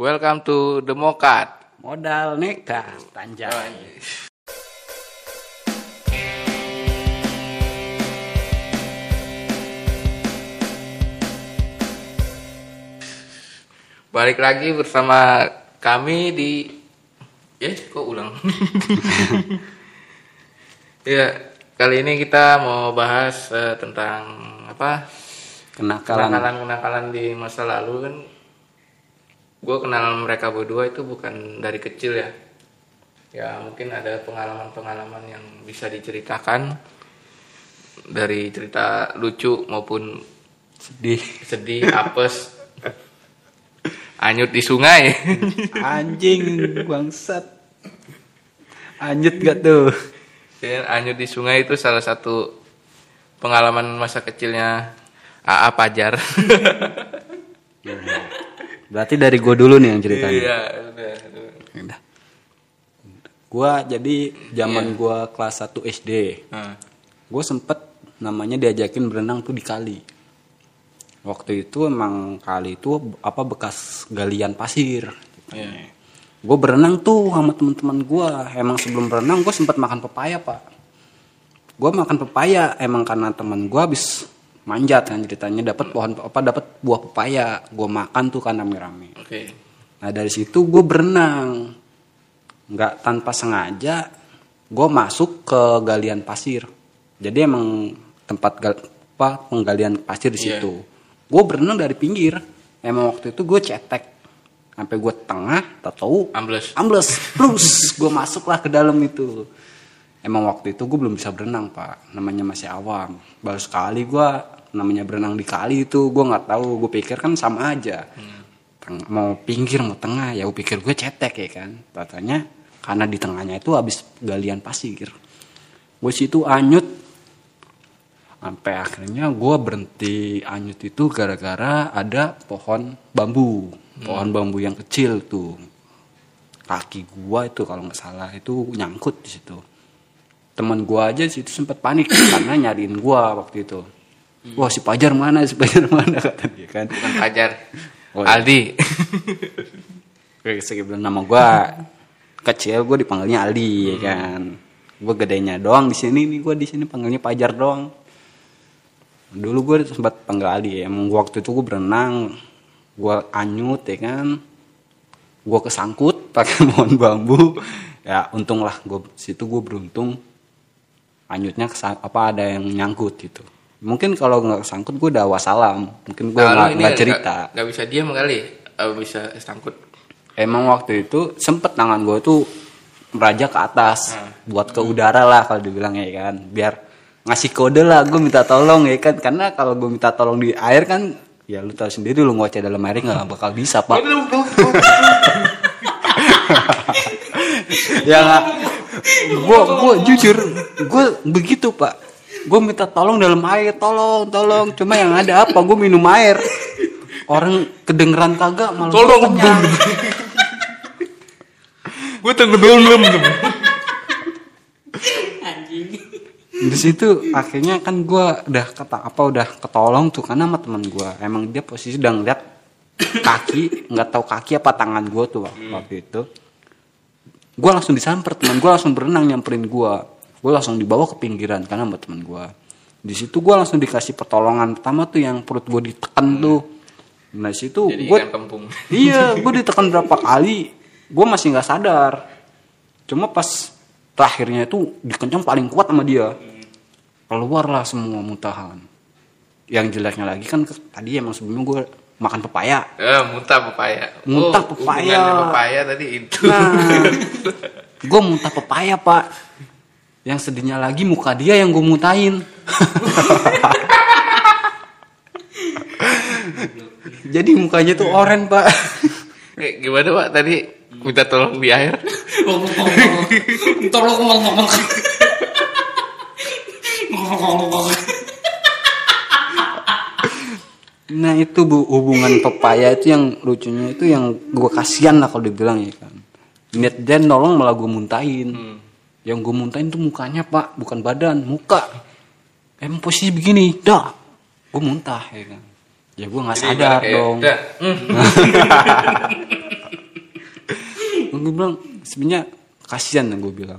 Welcome to the Mokat. Modal nekat, tanjai. Balik lagi bersama kami di ya kok ulang. ya, kali ini kita mau bahas eh, tentang apa? Kenakalan. Kenakalan-kenakalan di masa lalu kan gue kenal mereka berdua itu bukan dari kecil ya. Ya, mungkin ada pengalaman-pengalaman yang bisa diceritakan dari cerita lucu maupun Sedih. sedih, apes, anyut di sungai. Anjing, bangsat. Anjut gak tuh? Dan anyut di sungai itu salah satu pengalaman masa kecilnya AA Pajar. Berarti dari gue dulu nih yang ceritanya. Iya, udah. Udah. Gua jadi zaman gua kelas 1 SD. Nah, Gue sempet namanya diajakin berenang tuh di kali. Waktu itu emang kali itu apa bekas galian pasir. iya. Gue berenang tuh sama teman-teman gue. Emang sebelum berenang gue sempat makan pepaya pak. Gue makan pepaya emang karena teman gue habis manjat kan ceritanya dapat pohon apa dapat buah pepaya. Gue makan tuh kan rame-rame. Oke. Nah dari situ gue berenang, nggak tanpa sengaja gue masuk ke galian pasir. Jadi emang tempat gal, apa penggalian pasir di Iya. situ. Gue berenang dari pinggir. Emang waktu itu gue cetek sampai gue tengah, tak tahu Ambles. ambles, plus gue masuklah ke dalam itu. Emang waktu itu gue belum bisa berenang pak, namanya masih awam. Baru sekali gue namanya berenang di kali itu gue nggak tahu, gue pikir kan sama aja. Teng- mau pinggir mau tengah ya gue pikir gue cetek ya kan. Katanya karena di tengahnya itu habis galian pasir. Gue situ anyut sampai akhirnya gue berhenti anyut itu gara-gara ada pohon bambu pohon bambu yang kecil tuh kaki gua itu kalau nggak salah itu nyangkut di situ teman gua aja di situ sempat panik karena nyariin gua waktu itu wah si Pajar mana si Pajar mana kata dia kan Bukan Pajar. Oh, iya. Aldi. Kayak sekitar nama gua kecil gua dipanggilnya Aldi ya kan gua gedenya doang di sini nih gua di sini panggilnya Pajar doang dulu gua sempat panggil Aldi ya. emang waktu itu gua berenang gua anyut ya kan gua kesangkut pakai pohon bambu ya untung lah gua situ gua beruntung kesang, apa ada yang nyangkut gitu. Mungkin kalau nggak kesangkut gua udah wassalam. Mungkin gua Kalau nggak Nah, cerita. nggak- bisa diam kali. Eh, bisa sangkut. Emang waktu itu sempet tangan gue tuh meraja ke atas Hmm. buat ke udara lah kalau dibilang ya kan. Biar ngasih kode lah gue minta tolong ya kan. Karena kalau gue minta tolong di air kan ya lu tahu sendiri lu ngoceh dalam air nggak bakal bisa pak. Ya nggak gue gue jujur gue begitu pak. Gue minta tolong dalam air tolong tolong. Cuma yang ada apa? Gue minum air. Orang kedengeran kagak malah Tolong. Gue tenggelam. di situ akhirnya kan gua udah kata apa udah ketolong tuh karena sama teman gua. Emang dia posisi udah ngeliat kaki nggak tahu kaki apa tangan gua tuh waktu itu gua langsung disamper teman gua langsung berenang nyamperin gua. Gua langsung dibawa ke pinggiran karena sama teman gua. Di situ gua langsung dikasih pertolongan pertama tuh yang perut gua ditekan tuh. Nah situ kempung. iya gue ditekan berapa kali gue masih nggak sadar. Cuma pas terakhirnya itu dikencang paling kuat sama dia. Keluarlah semua muntahan. Yang jeleknya lagi kan tadi emang sebelumnya gue makan pepaya Eh, muntah pepaya. Muntah Oh, pepaya. pepaya tadi itu. nah gue muntah pepaya pak yang sedihnya lagi muka dia yang gue muntahin jadi mukanya tuh oren pak Eh, gimana Pak tadi minta tolong di air? Tolong ngomong-ngomong. Nah itu bu hubungan pepaya itu yang lucunya itu yang gue kasihan lah kalau dibilang ya kan. Niat dia nolong malah gue muntahin. Yang gue muntahin tuh mukanya pak, bukan badan, muka. Emang posisi begini, dah. Gue muntah ya kan. Ya gue nggak Jadi sadar kayak, dong. Gue bilang sebenarnya kasihan gue bilang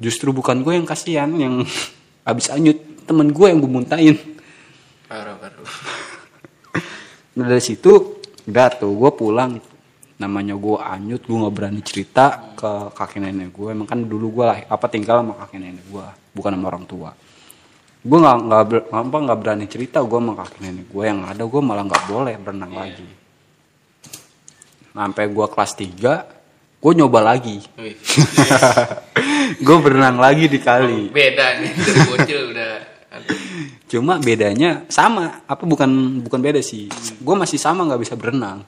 justru bukan gue yang kasihan yang abis anyut temen gue yang gue muntahin nah dari situ udah tuh gue pulang. Namanya gue anyut gue nggak berani cerita ke kakek nenek gue emang kan dulu gue lah apa tinggal sama kakek nenek gue bukan sama orang tua. Gue nggak nggak apa nggak berani cerita gue sama kakek nenek gue yang ada gue malah nggak boleh berenang lagi. Sampai gue kelas 3 gue nyoba lagi. Gue berenang lagi di kali. Beda nih bocil udah. Cuma bedanya sama. Apa bukan bukan beda sih. Gue masih sama nggak bisa berenang.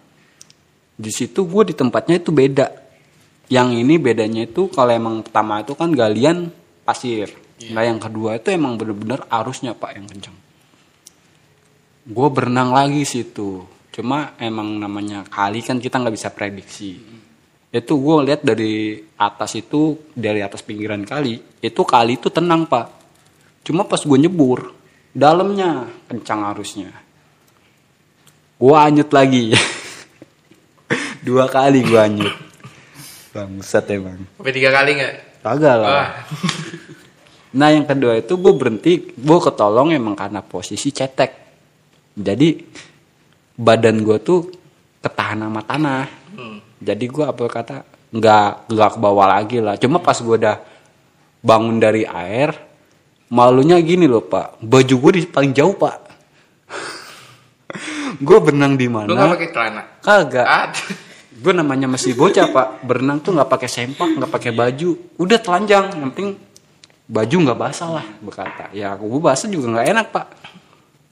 Di situ gue di tempatnya itu beda. Yang ini bedanya itu kalau emang pertama itu kan galian pasir. Nah yang kedua itu emang bener-bener arusnya pak yang kencang gue berenang lagi situ. Cuma emang namanya kali kan kita nggak bisa prediksi. Itu gue lihat dari atas itu dari atas pinggiran kali itu kali itu tenang pak cuma pas gue nyebur dalamnya kencang arusnya gue anyut lagi dua kali gue anyut bangsat emang sampai tiga kali nggak kagak lah wah Nah yang kedua itu gue berhenti, gue ketolong emang karena posisi cetek. Jadi badan gue tuh ketahan sama tanah. hmm. Jadi gue apa kata nggak nggak ke bawah lagi lah. Cuma pas gue udah bangun dari air, malunya gini loh pak, baju gue di paling jauh pak. gue berenang di lu nggak mana? pakai celana Kagak. Gue namanya masih bocah pak, berenang tuh nggak pakai sempak, nggak pakai baju, udah telanjang, yang penting baju nggak basah lah berkata. Ya gue basah juga nggak enak pak.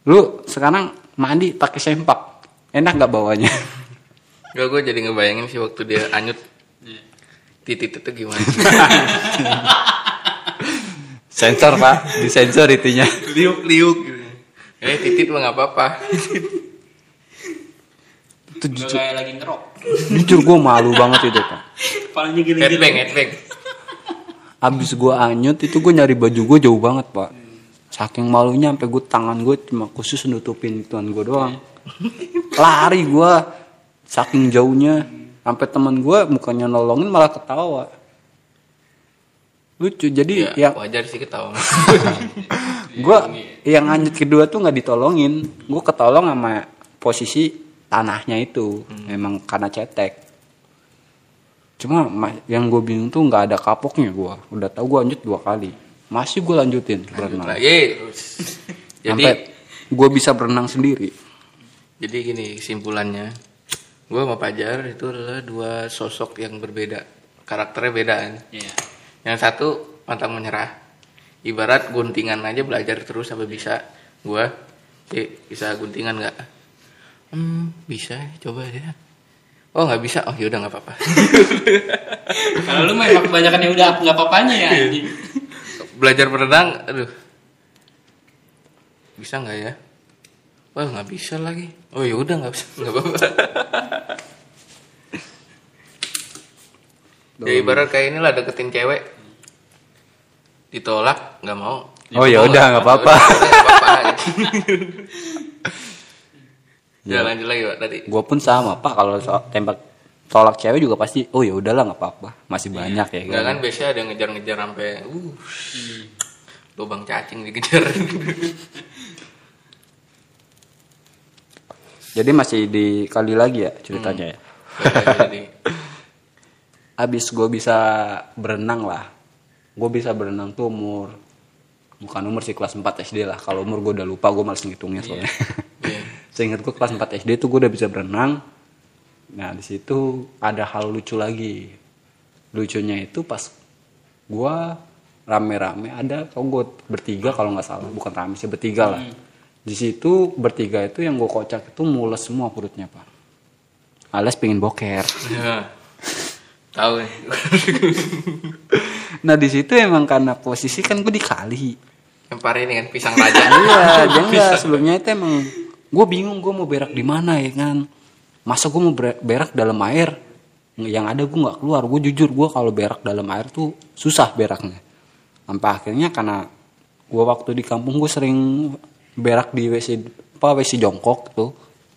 Lu sekarang mandi pakai sempak, enak nggak bawanya? Gak gue jadi ngebayangin sih waktu dia anyut titit itu gimana Sensor pak, disensor itunya. liuk liuk gitu eh titit mah nggak apa-apa Itu jujur, kayak lagi ngerok. jujur gue malu banget itu pak. Palanya gini-gini. headbang headbang Abis gue anyut itu gue nyari baju gue jauh banget pak. Saking malunya sampai gue tangan gue cuma khusus nutupin tuan gue doang. Lari gue saking jauhnya sampai teman gue mukanya nolongin malah ketawa. Lucu jadi ya yang wajar sih ketawa gue yang anyut kedua tuh nggak ditolongin. Gue ketolong sama posisi tanahnya itu memang karena cetek. Cuma ma- yang gue bingung tuh nggak ada kapoknya gue. Udah tahu gue lanjut dua kali. Masih gue lanjutin Lanjut berenang. lagi terus jadi Sampai gue bisa berenang sendiri. jadi gini kesimpulannya gue sama Pajar itu adalah dua sosok yang berbeda karakternya beda kan Iya. Yang satu pantang menyerah. Ibarat guntingan aja belajar terus sampai bisa. Gue eh, bisa guntingan nggak? Hmm bisa coba deh oh nggak bisa? Oh yaudah nggak apa-apa. Kalau lu mah emang kebanyakan yang udah nggak apa-apanya ya. anjing. belajar berenang aduh. Bisa nggak ya? Wah nggak bisa lagi. Oh ya udah nggak bisa nggak apa-apa ya ibarat kayak inilah deketin cewek ditolak nggak mau Oh, ya udah, nggak apa-apa. Ya gitu. ya lanjut lagi pak tadi Gue pun sama pak kalau so- tembak tolak cewek juga pasti. Oh ya udahlah nggak apa-apa. Masih banyak ya. nggak kan biasanya ada ngejar-ngejar sampai uh lubang cacing dikejar Jadi masih dikali lagi ya ceritanya ya. Jadi, Abis gue bisa berenang lah. Gue bisa berenang tuh umur bukan umur sih kelas 4 SD lah. Kalau umur gue udah lupa gue malas ngitungnya soalnya. iya. Seingat gue kelas 4 SD tuh gue udah bisa berenang. Nah di situ ada hal lucu lagi. Lucunya itu pas gue rame-rame ada tau gue bertiga kalau nggak salah bukan rame sih bertiga lah. Di situ bertiga itu yang gue kocak itu mules semua perutnya pak. Alias pengen boker. Ya. Tahu nih. Nah di situ emang karena posisi kan gue di kali. Yang pare ini kan pisang raja. Iya, dia enggak sebelumnya itu emang gue bingung gue mau berak di mana ya kan. Masa gue mau ber- berak dalam air? Yang ada gue nggak keluar. Gue jujur gue kalau berak dalam air tuh susah beraknya. Sampai akhirnya karena gue waktu di kampung gue sering berak di WC apa WC jongkok tuh.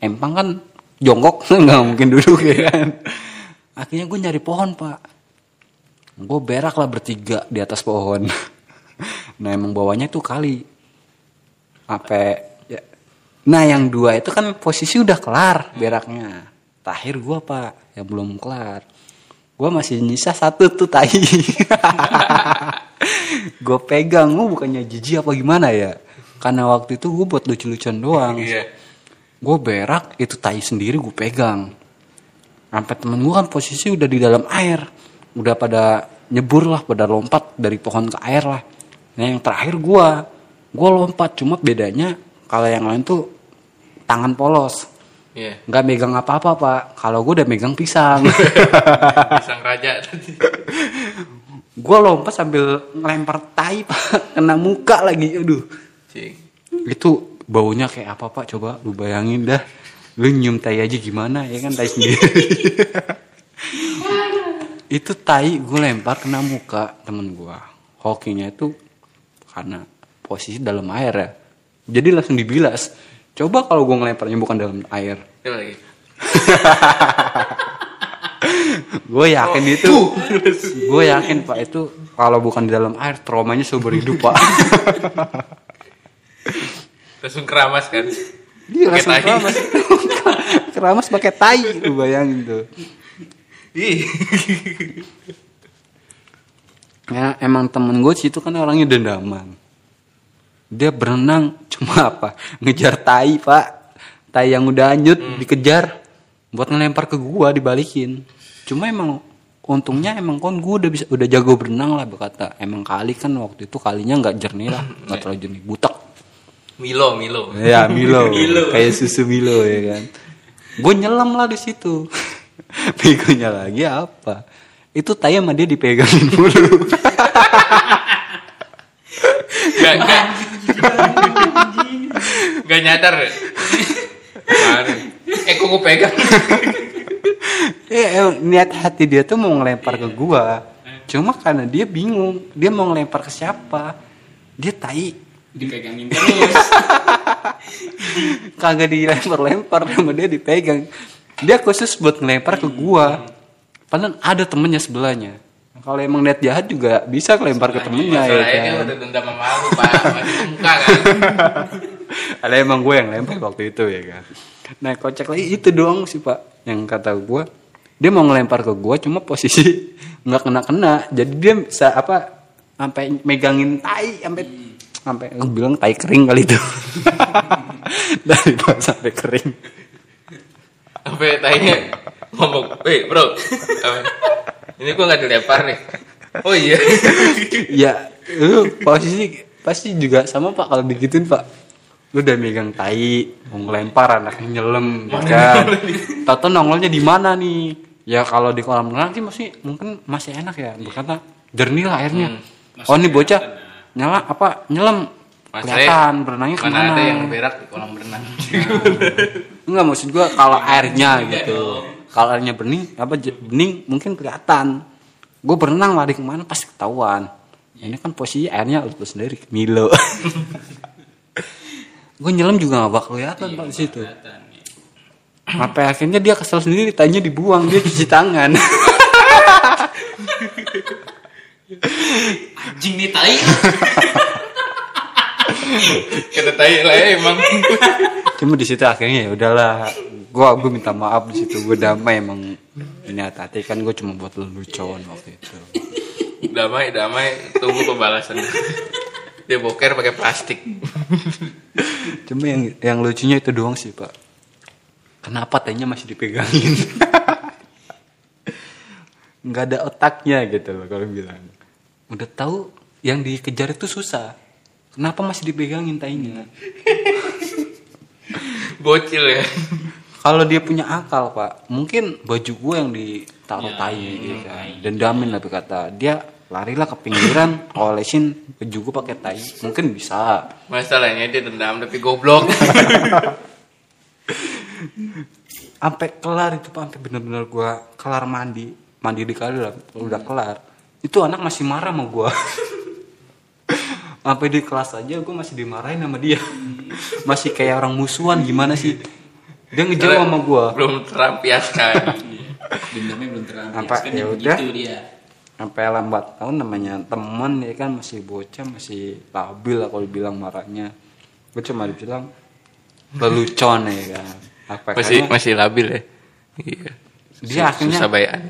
Empang kan jongkok nggak mungkin duduk ya kan. Akhirnya gue nyari pohon pak. Gue berak lah bertiga di atas pohon. Nah emang bawahnya tuh kali. Apa? Ya. nah yang dua itu kan posisi udah kelar beraknya. Terakhir gue pak yang belum kelar. Gue masih nyisa satu tuh tai. Gue pegang. Gue bukannya jijik apa gimana ya? Karena waktu itu gue buat lucu-lucuan doang. Iya. gue berak itu tai sendiri gue pegang sampai temen gue kan posisi udah di dalam air. Udah pada nyebur lah pada lompat dari pohon ke air lah. Nah yang terakhir gue gue lompat. Cuma bedanya kalau yang lain tuh tangan polos. Iya. nggak megang apa-apa pak. Kalau gue udah megang pisang. Pisang raja tadi. gue lompat sambil ngelempar tai pak. Kena muka lagi. Aduh. Cing. itu baunya kayak apa pak? Coba lu bayangin dah lu nyium tai aja gimana ya kan tai sendiri. Itu tai gue lempar kena muka temen gue hokinya itu karena posisi dalam air ya. Jadi langsung dibilas. Coba kalau gue ngelemparnya bukan dalam air. Gue yakin itu. Gue yakin pak itu kalau bukan di dalam air traumanya seumur hidup pak. Langsung keramas kan. Pakai langsung tai. keramas keramas pakai tai lu bayangin tuh Ih. Ya emang temen gue situ kan orangnya dendaman. Dia berenang cuma apa? Ngejar tai pak. Tai yang udah hanyut dikejar. Buat ngelempar ke gua dibalikin. Cuma emang untungnya emang kon gue udah bisa udah jago berenang lah berkata. Emang kali kan waktu itu kalinya nggak jernih lah, nggak terlalu jernih, butek. Milo, Milo. Ya Milo, Milo. kayak susu Milo ya kan. Gue nyelam lah di situ. Begonya lagi apa? Itu tai sama dia dipegangin mulu. Gak, gak. Gak nyadar. ya? Eh kok gue pegang? Iya, emang niat hati dia tuh mau ngelempar ke gua. Cuma karena dia bingung, dia mau ngelempar ke siapa. Dia tai, Dipegangin terus. kagak dilempar-lempar sama dia dipegang. Dia khusus buat ngelempar ke gua. Padahal ada temennya sebelahnya. Kalau emang niat jahat juga bisa ngelempar ke temennya ya kan. udah dendam sama lu, Pak. Muka kan. Ada emang gue yang lempar waktu itu ya kan. Nah kocak lagi itu doang sih pak. Yang kata gue, dia mau ngelempar ke gue cuma posisi nggak kena kena. Jadi dia bisa apa? Sampai megangin tai, sampai sampai gue bilang tai kering kali itu. Dari sampai kering. Sampai tanya ngomong, "Weh, Bro. Ini gua nggak dilempar nih." Oh iya. ya lu posisi pasti juga sama pak kalau digituin pak lu udah megang tai mau ngelempar anaknya nyelem ya kan tato nongolnya di mana nih ya kalau di kolam renang sih masih mungkin masih enak ya berkata jernih lah airnya oh ini bocah nyala apa nyelam Mas kelihatan berenangnya Mana ke mana ada yang berak di kolam renang. Enggak maksud gua kalau airnya gitu. Kalau airnya bening apa bening mungkin kelihatan. Gue berenang lari ke mana pasti ketahuan. Ini kan posisi airnya lu sendiri Milo. gue nyelam juga gak bakal kelihatan pak di situ. Kelihatan, ya. Sampai akhirnya dia kesel sendiri, tanya dibuang, dia cuci tangan. Anjing nih tai. Kata tai lah ya emang. Cuma di situ akhirnya ya udahlah. Gua gue minta maaf di situ gue damai emang ini hati kan gue cuma buat lelucon waktu itu. Damai, damai, tunggu pembalasan. Dia boker pakai plastik. Cuma yang yang lucunya itu doang sih pak. Kenapa tehnya masih dipegangin? Nggak ada otaknya gitu loh kalau bilang. Udah tahu yang dikejar itu susah. Kenapa masih dipegangin tainya? Bocil ya. Kalau dia punya akal pak, mungkin baju gue yang ditaruh Ya, tai gitu kan. Dendamin lah berkata. Dia larilah ke pinggiran, olesin baju gue pakai tai. Mungkin bisa. Masalahnya dia dendam tapi goblok. sampai kelar itu pak sampai bener-bener gua kelar mandi mandi di kali lah udah kelar itu anak masih marah sama gua sampai di kelas aja gua masih dimarahin sama dia masih kayak orang musuhan gimana sih dia ngejauh sama gua Belum terampiaskan. Dendamnya belum terlambat. Apa, Kan ya begitu udah. dia. sampai lambat tahun namanya temen ya kan masih bocah masih labil lah kalau bilang marahnya gue cuma dibilang lelucon ya kan apa Masih masih labil ya. Iya. Dia Sus- akhirnya- susah bayaan.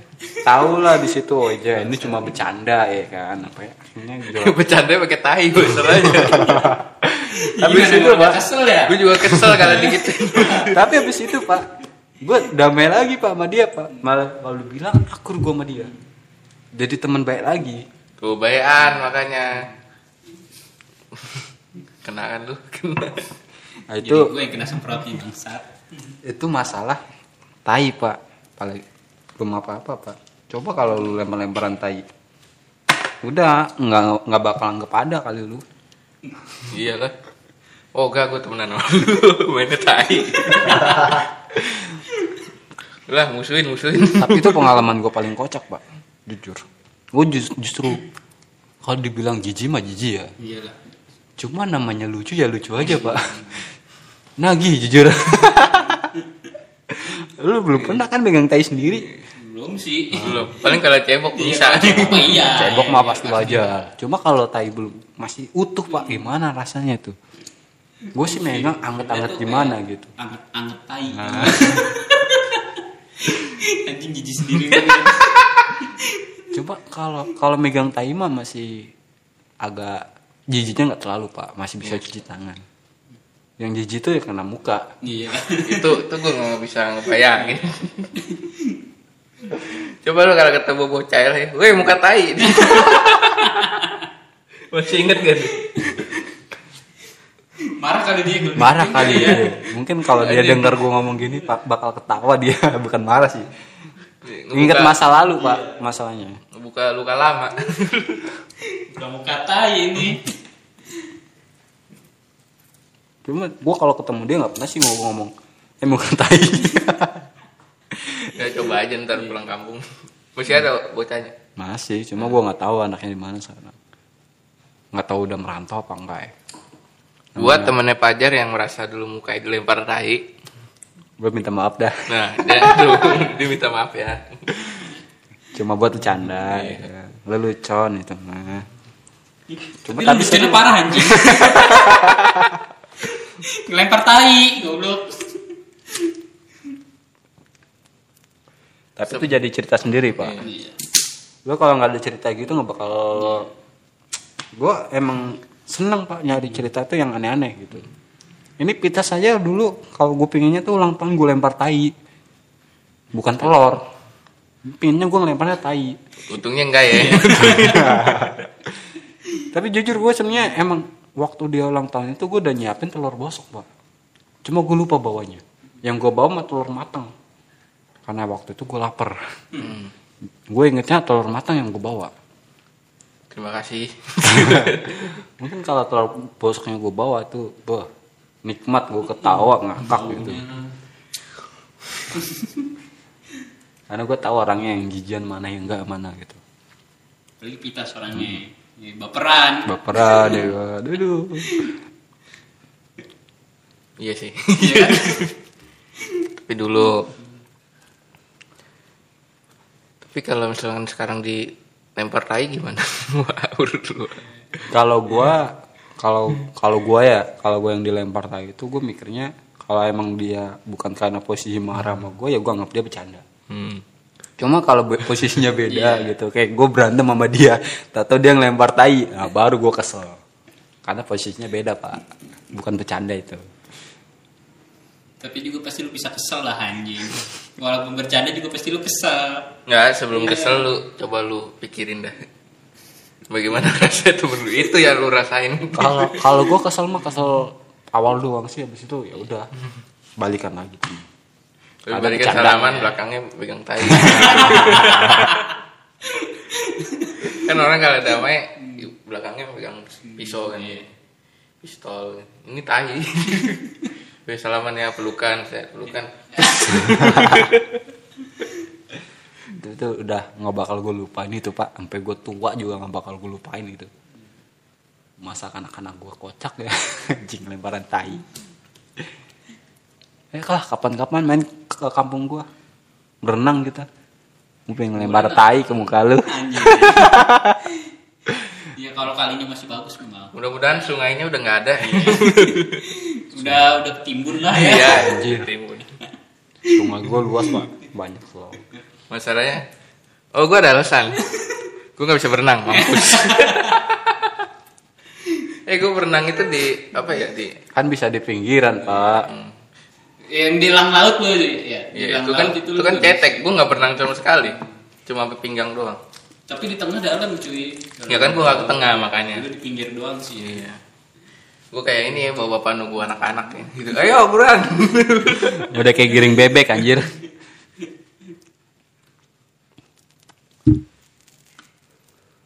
tahu lah di situ aja ini cuma bercanda ya kan apa ya akhirnya gue Bercanda pakai tai gue aja. habis Gimana, itu udah pak Kesel ya? gue juga kesel kalau dikit. tapi habis itu pak gue damai lagi pak sama dia pak malah kalau bilang akur gue sama dia jadi teman baik lagi Tuh bayaan makanya. Kena kan lu? Kena. nah, Jadi itu gue yang kena semprotnya bangsat. itu masalah tai pak paling belum apa apa pak coba kalau lu lempar-lemparan tai udah nggak nggak bakal anggap ada kali lu Iyalah. Oh enggak gue temenan sama lu. Mainnya tai. lah musuhin musuhin. tapi itu pengalaman gue paling kocak pak jujur gue justru kalau dibilang jijik mah jijik ya Iyalah. cuma namanya lucu ya lucu aja pak nagih jujur lu belum pernah kan megang tai sendiri Belum sih. Belum. Paling kalau cebok bisa. Oh iya. cebok iya, mah iya, pasti wajar cuma kalau tai belum masih utuh pak gimana rasanya tuh gue sih megang anget-anget gimana kayak gitu Anget-anget tai. Nah. Anjing jijik sendiri. Coba kalau kalau megang tai mah masih agak jijiknya nggak terlalu pak, masih bisa cuci tangan. Yang jijik itu ya kena muka. Iya. itu itu gue nggak bisa ngebayangin. Coba lu kalau ketemu bocah ya, weh muka tai. Masih inget gak nih? Marah kali dia. gua. Marah kali Iya. ya. Mungkin kalau dia dengar gue ngomong gini pak bakal ketawa dia, bukan marah sih. Ingat Ngebuka- masa lalu pak masalahnya. Buka luka lama. Udah mau katai ini. Cuma gue kalau ketemu dia nggak pernah sih mau ngomong eh mau tai. ya coba aja ntar pulang kampung. Masih ada bocahnya. Masih, cuma gue nggak tahu anaknya di mana sekarang. Nggak tahu udah merantau apa enggak ya. Buat temennya Pajar yang merasa dulu mukanya dilempar tai. Gue minta maaf dah. Nah, dia tuh dia minta maaf ya. Cuma buat bercanda ya. Lelucon itu mah. Cuma Tapi parah anjing. Ngelempar tai, goblok. Tapi itu jadi cerita sendiri pak. Iya. Lo kalau nggak ada cerita gitu nggak bakal. Gue emang seneng pak nyari cerita tuh yang aneh-aneh gitu. Ini pita saja dulu kalau gue pinginnya tuh ulang tahun gue lempar tai, bukan telur. Pinginnya gue ngelemparnya tai. Untungnya enggak ya. Tapi jujur gue sebenarnya emang waktu dia ulang tahun itu gue udah nyiapin telur bosok pak. Cuma gue lupa bawanya. Yang gue bawa mah telur matang. Karena waktu itu gue lapar. Gue ingetnya telur matang yang gue bawa. Terima kasih. Mungkin kalau telur bosok yang gue bawa tuh, bah, nikmat gue ketawa ngakak gitu. Karena gue tahu orangnya yang jijian mana yang enggak mana gitu. Apalagi pitas orangnya. Ya, baperan. Baperan ya, aduh. Iya sih. Iya? Tapi dulu. Tapi kalau misalkan sekarang dilempar tai gimana? Wah, urut dulu. kalau gua kalau kalau gua ya kalau gua yang dilempar tai itu gua mikirnya kalau emang dia bukan karena posisi marah sama gua ya gua anggap dia bercanda Hmm. Cuma kalau be- posisinya beda gitu kayak gua berantem sama dia atau dia ngelempar tai nah baru gua kesel karena posisinya beda pak bukan bercanda itu Tapi juga pasti lu bisa kesel lah anjing. Walaupun bercanda juga pasti lu kesel. Nggak, sebelum kesel lu coba lu pikirin dah. Bagaimana rasanya temen lu itu yang lu rasain. kalau kalau gua kesel mah kesel awal doang sih habis itu ya udah balikan lagi Ada bercanda. salaman belakangnya pegang tai. kan orang kalau damai di belakangnya pegang pisau kan. Pistol. Ini tai. Gue salaman ya pelukan, saya pelukan. itu, itu udah nggak bakal gue lupain itu pak sampai gue tua juga nggak bakal gue lupain itu masa anak-anak gue kocak ya anjing lemparan tai eh lah kapan-kapan main ke kampung gue berenang kita gue pengen lempar tai ke muka lu Anjing. ya kalau kalinya masih bagus memang. Mudah-mudahan sungainya udah nggak ada. Udah udah ketimbun lah ya. Iya, Anjir. timun. rumah gue luas pak banyak loh Masalahnya, oh gue ada alasan. gue nggak bisa berenang, mampus. eh gue berenang itu di apa ya di kan bisa di pinggiran pak Yang di lang laut lo ya. Di ya, itu kan itu lu kan cetek. Gue nggak berenang sama sekali. Cuma sampai pinggang doang. Tapi di tengah dalam cuy. ya kan gue nggak ke tengah makanya. Lu di pinggir doang sih. iya. Gue kayak ini ya bawa bapak nunggu anak-anak ya. Gitu. Ayo buruan udah kayak giring bebek anjir.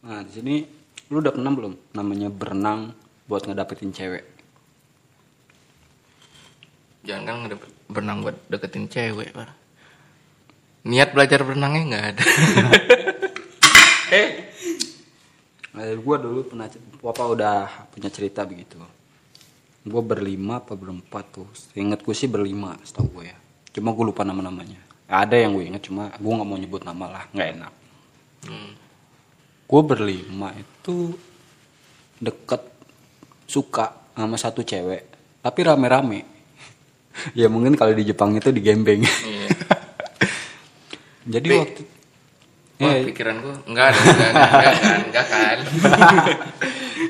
Nah di sini lu udah pernah belum namanya berenang buat ngedapetin cewek? Jangan kan ngedep- berenang buat deketin cewek pak niat belajar berenangnya nggak ada eh Nah, gue dulu pernah apa udah punya cerita begitu. Gue berlima apa berempat tuh. Ingat gue sih berlima, setahu gue ya. Cuma gue lupa nama-namanya. Ada yang gue ingat cuma gue nggak mau nyebut nama lah, nggak enak. Hmm. Gue berlima itu deket suka sama satu cewek, tapi rame-rame. Ya mungkin kalau di Jepang itu digembeng. iya Jadi Tapi- waktu Wah, Eh, pikiran gue enggak ada, enggak, enggak, enggak kan, enggak kan.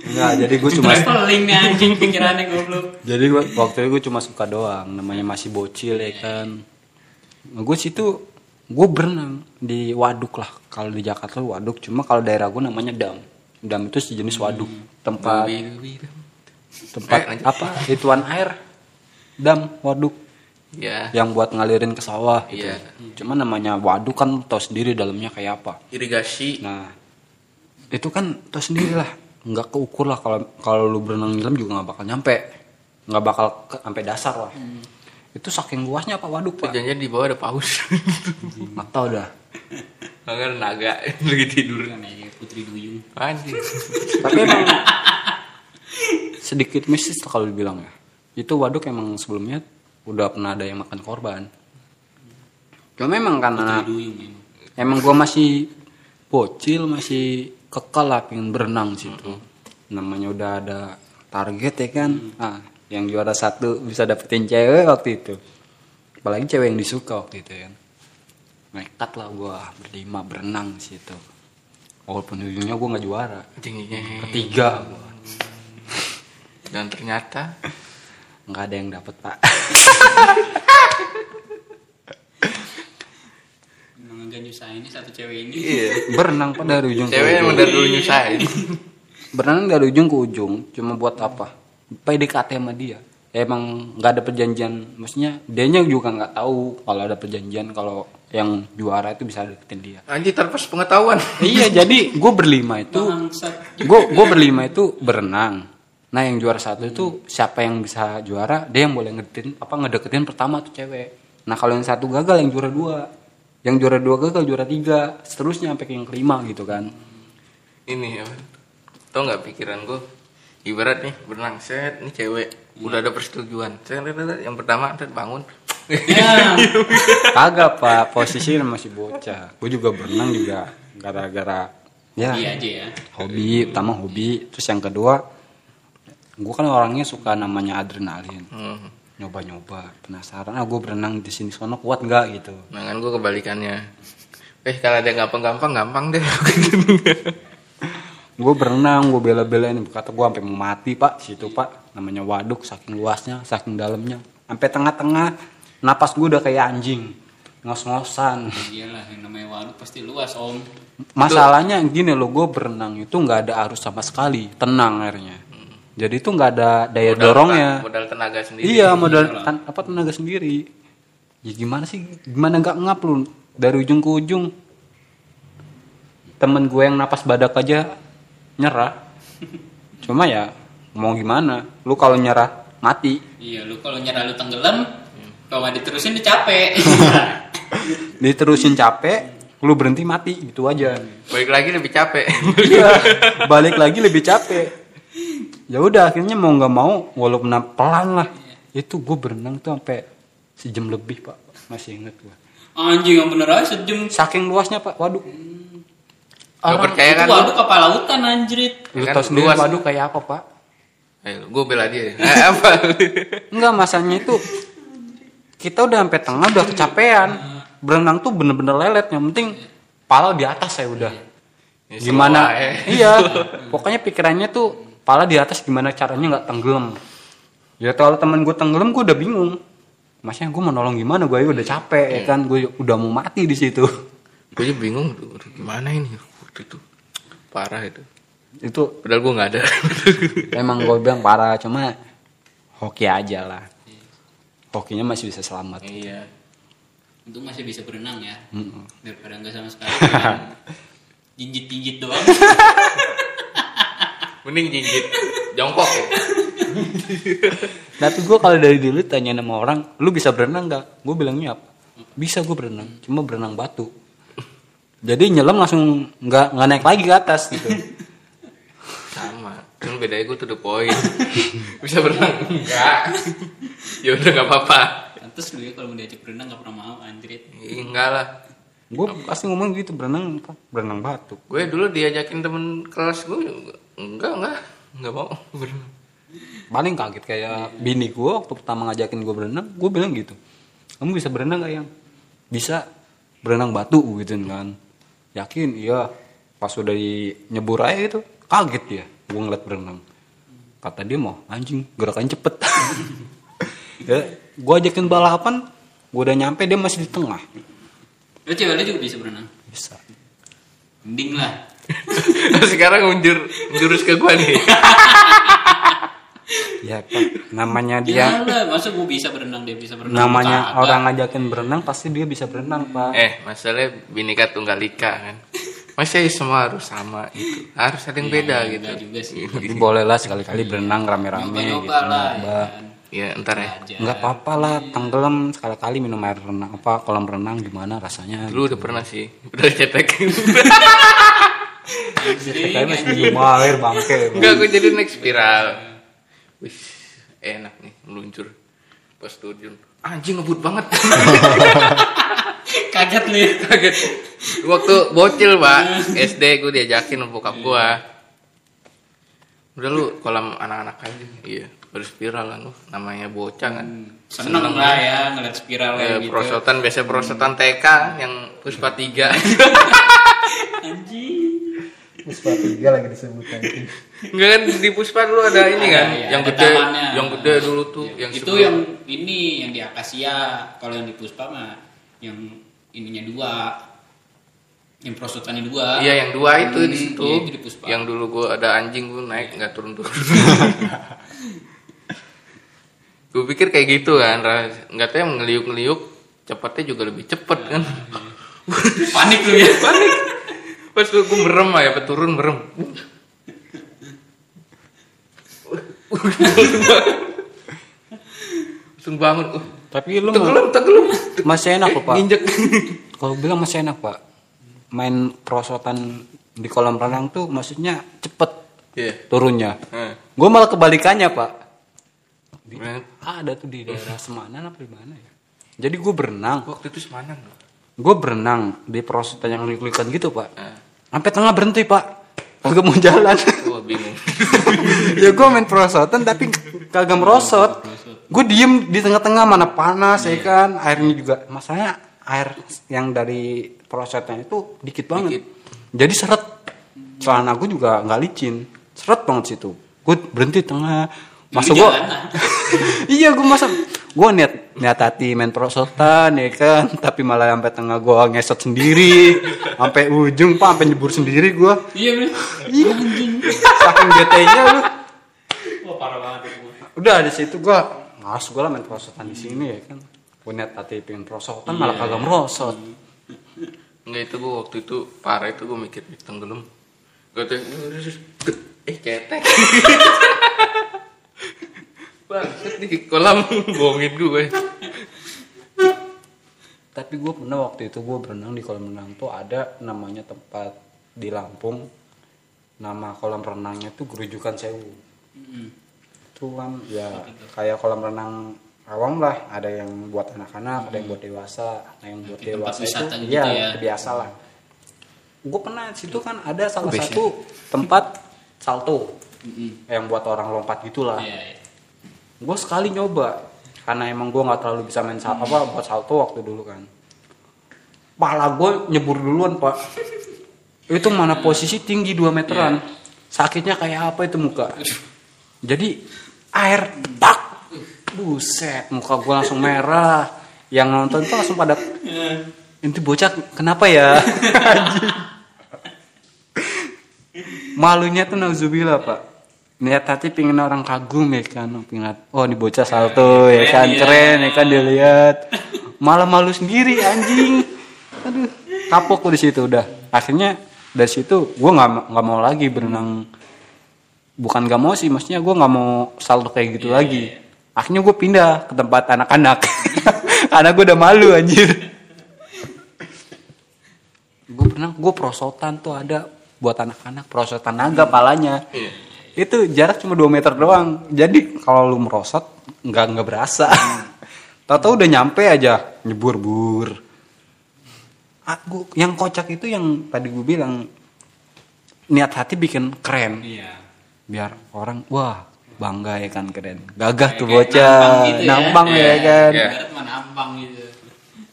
enggak, jadi gue cuma Traveling nih anjing pikirannya goblok. Jadi gua, waktu itu gue cuma suka doang, namanya masih bocil ya kan. Gue situ gue berenang di waduk lah. Kalau di Jakarta waduk, cuma kalau daerah gue namanya dam. Dam itu sejenis waduk, tempat dubi, dubi. tempat Eh, apa? Ituan air. Dam, waduk Ya, yang buat ngalirin ke sawah gitu. Iya. Cuma namanya waduk kan tau sendiri dalamnya kayak apa. irigasi. Nah, itu kan tau sendiri lah, nggak keukur lah kalau kalau lu berenang di dalam juga nggak bakal nyampe, nggak bakal ke, sampai dasar lah. Itu saking luasnya apa waduk pak? Jangan di bawah ada paus. Nggak tau dah. Enggak naga lagi tidur. Namanya Putri Duyung. Anjing. Tapi emang sedikit mistis kalau dibilang ya. Itu waduk emang sebelumnya udah pernah ada yang makan korban. Cuma memang karena emang. gua masih bocil masih kekal lah pengen berenang situ. Namanya udah ada target ya kan? Ah yang juara satu bisa dapetin cewek waktu itu. Apalagi cewek yang disuka waktu itu kan? Nekat lah gua berlima berenang situ. Walaupun ujungnya gua nggak juara. Tingginya. ketiga gua. Dan ternyata nggak ada yang dapet pak Emang agak nyusahin ini satu cewek ini. iya. berenang pak dari ujung ke Cewek emang dari dulu nyusahin. berenang dari ujung ke ujung cuma buat apa PDKT sama dia emang nggak ada perjanjian maksudnya dianya juga nggak tahu kalau ada perjanjian kalau yang juara itu bisa deketin dia Anjing tanpa pengetahuan. iya jadi gue berlima itu gue gue berlima itu berenang nah yang juara satu itu siapa yang bisa juara dia yang boleh ngedeketin apa ngedeketin pertama tuh cewek nah kalau yang satu gagal yang juara dua yang juara dua gagal juara tiga seterusnya sampai ke yang kelima gitu kan Ini apa? Tau nggak pikiran gue? Ibarat nih berenang set, nih cewek udah ada persetujuan. Set, set, set, yang pertama set bangun. Ya. Kagak pak, posisi masih bocah. Gue juga berenang juga gara-gara ya Iya aja ya. hobi, pertama hobi. Terus yang kedua, gue kan orangnya suka namanya adrenalin. Hmm. Nyoba-nyoba, penasaran. Ah gue berenang di sini sono kuat nggak gitu. Nah kan gue kebalikannya. Eh kalau ada yang gampang-gampang gampang deh. Gue berenang, gue bela-belain. Kata gue sampai mau mati pak, situ pak. Namanya waduk, saking luasnya, saking dalamnya. Sampai tengah-tengah, napas gue udah kayak anjing. Ngos-ngosan. Iyalah yang namanya waduk pasti luas om. Masalahnya gini loh, gue berenang itu nggak ada arus sama sekali, tenang airnya. Jadi itu nggak ada daya Modal dorongnya. ten- Modal tenaga sendiri. Iya, modal Iyalah. tan- apa tenaga sendiri. Ya gimana sih? Gimana nggak ngap lu dari ujung ke ujung? Temen gue yang napas badak aja nyerah. Cuma ya mau gimana? Lu kalau nyerah mati. Iya lu kalau nyerah lu tenggelam, kalau nggak diterusin dia capek. Diterusin capek, lu berhenti mati gitu aja. Balik lagi lebih capek. iya balik lagi lebih capek ya udah akhirnya mau nggak mau walaupun pelan lah itu gue berenang tuh sampai sejam lebih pak masih inget gue Anjing yang bener aja sejam. saking luasnya pak waduk Gak percaya Itu kan? waduk kapal lautan anjrit. lu kan tahu sendiri luas. waduk kayak apa pak Ayo, gue bela dia. Eh, apa? Enggak masanya itu kita udah sampai tengah udah kecapean berenang tuh bener-bener lelet yang penting pala di atas saya udah Ya, gimana semua, eh. iya pokoknya pikirannya tuh pala di atas gimana caranya nggak tenggelam ya kalau temen gue tenggelam gue udah bingung masnya gue mau nolong gimana gue udah capek ya kan gue udah mau mati di situ gue aja bingung, gimana ini waktu itu. Parah itu. itu Padahal gue nggak ada. emang gue bilang parah cuma hoki aja lah hokinya masih bisa selamat iya. Untung masih bisa berenang ya. Mm-mm. Daripada enggak sama sekali. Jinjit-jinjit doang. Mending jinjit. Jongkok ya. Tapi gue kalau dari dulu tanya sama orang, lu bisa berenang nggak? Gue bilangnya apa? Bisa gue berenang, cuma berenang batu. Jadi nyelam langsung nggak nggak naik lagi ke atas gitu. Sama. Cuma bedanya gue tuh the point. Bisa berenang? Enggak. ya udah nggak apa-apa. Pantes lu ya kalau mau diajak berenang enggak pernah mau anjrit. Enggak lah. Gue pasti ngomong gitu berenang? Berenang batu. Gue dulu diajakin temen kelas gue. Enggak, enggak. Enggak mau berenang. Paling kaget kayak bini gue waktu pertama ngajakin gue berenang, gue bilang gitu. Kamu bisa berenang gak yang? Bisa berenang batu gitu kan. Yakin? Iya. Pas udah di nyebur aja gitu, kaget dia. Gue ngeliat berenang. Kata dia mau anjing gerakan cepet. ya, gue ajakin balapan, gue udah nyampe dia masih di tengah. Lu cewek lu juga bisa berenang. Bisa. Mending lah. Sekarang menjur, menjurus ke gue nih. Ya pak, namanya Ya dia, lah, masa gua bisa berenang dia bisa berenang. namanya Kagak. orang ngajakin berenang pasti dia bisa berenang pak. Eh, masalahnya Bhinneka Tunggal Ika kan. Masa semua harus sama itu. Harus ada yang beda Iya, gitu. enggak juga sih. Tapi boleh lah sekali-kali berenang rame-rame gitu. Lah. ya kan. Ya, ntar ya. Nggak apa-apa lah, tenggelam sekali-kali minum air renang apa kolam renang gimana rasanya. Dulu udah pernah sih. Udah cetek. Kayak masih minum air bangke. Enggak, gue jadi naik spiral. Wih, enak nih meluncur. Pas turun. Anjing ngebut banget. Kaget ya. Kaget. Waktu bocil, Pak. SD gue diajakin sama bokap gue. Udah lu kolam anak-anak aja. Iya, baru spiral kan lu. Namanya bocah kan. Seneng lah ya ngeliat spiral kayak gitu. prosotan biasa prosotan TK yang puspa 3 Anjing. Puspa tiga lagi disebutkan. Enggak kan di puspa dulu ada ini kan Ada, ya, yang gede tamannya. yang gede dulu tuh yang itu sebelum- yang ini yang di akasia kalau yang di puspa mah yang ininya dua yang prosotannya dua Iya yang dua itu Hmm, di situ. iya, itu di Puspa. Yang dulu gua ada anjing gua naik nggak turun turun. gue pikir kayak gitu kan, nggak tahu yang ngeliuk ngeliuk cepatnya juga lebih cepet kan. panik lu ya Panik. Pas gue merem aja, pas turun merem. Langsung bangun. Uh, Tapi lu tenggelam, tenggelam. masih enak kok pak. Nginjek. Kalau bilang masih enak pak. Main prosotan di kolam renang tuh maksudnya cepet Iya. turunnya. Eh. Gue malah kebalikannya pak. Gimana? Ada tuh di daerah Semanan apa di mana ya? Jadi gue berenang, Waktu itu semanan loh. gue berenang di prosotan yang liuk-liukan gitu pak. Eh. Sampai tengah berhenti pak, kagak mau jalan. Gue bingung. ya gue main prosotan tapi kagak merosot. Gue diem di tengah-tengah mana panas ya kan, airnya juga. Masalahnya air yang dari prosotan itu dikit banget. Jadi seret. Celana gue juga nggak licin, seret banget situ. Gue berhenti tengah. Masa Lu gue iya gue masa gue niat niat hati main prosotan ya kan tapi malah sampai tengah gue ngesot sendiri sampai ujung pak sampai nyebur sendiri gue iya bener iya saking bete-nya lu wah parah banget itu udah di situ gue malas gue lah main prosotan di sini ya kan gue niat hati pengen prosotan malah kagak merosot Enggak itu gue waktu itu parah itu gue mikir "Ih, tenggelam. Gue tuh eh cetek. Bangsat di kolam bohongin gue. tapi gue pernah waktu itu gue berenang di kolam renang tuh ada namanya tempat di Lampung. Nama kolam renangnya tuh Gerujukan Sewu. Mm. itu kan ya kayak kolam renang awam lah. Ada yang buat anak-anak ada yang buat dewasa nah yang buat tempat dewasa itu wisata gitu iya ya. biasa lah. Gue pernah di situ kan ada salah satu tempat salto Mm-mm. yang buat orang lompat gitulah. Iya, iya. gue sekali nyoba karena emang gue nggak terlalu bisa main salto apa buat salto waktu dulu kan. Pala gue nyebur duluan pak. Itu mana posisi tinggi 2 meteran. Sakitnya kayak apa itu muka? Jadi air tak buset muka gue langsung merah. Yang nonton tuh langsung pada ini bocah kenapa ya. malunya tuh nauzubillah pak. Niat hati pingin orang kagum ya kan? Pingat oh ini bocah salto ya kan? iya. keren ya kan? Dilihat malah malu sendiri anjing. Aduh kapok di situ udah. Akhirnya dari situ gue nggak nggak mau lagi berenang. Bukan gak mau sih maksudnya gue nggak mau salto kayak gitu lagi. akhirnya gue pindah ke tempat anak-anak. Karena gue udah malu anjir. Gue pernah gue prosotan tuh ada buat anak-anak prosotan naga palanya Iya. itu jarak cuma 2 meter doang jadi kalau lu merosot nggak nggak berasa tahu-tahu udah nyampe aja nyebur bur aku yang kocak itu yang tadi gue bilang niat hati bikin keren Iya. biar orang wah bangga ya kan keren gagah tuh bocah nampang gitu ya. nampang ya, Iya. kan Iya. Ibarat mah nampang gitu.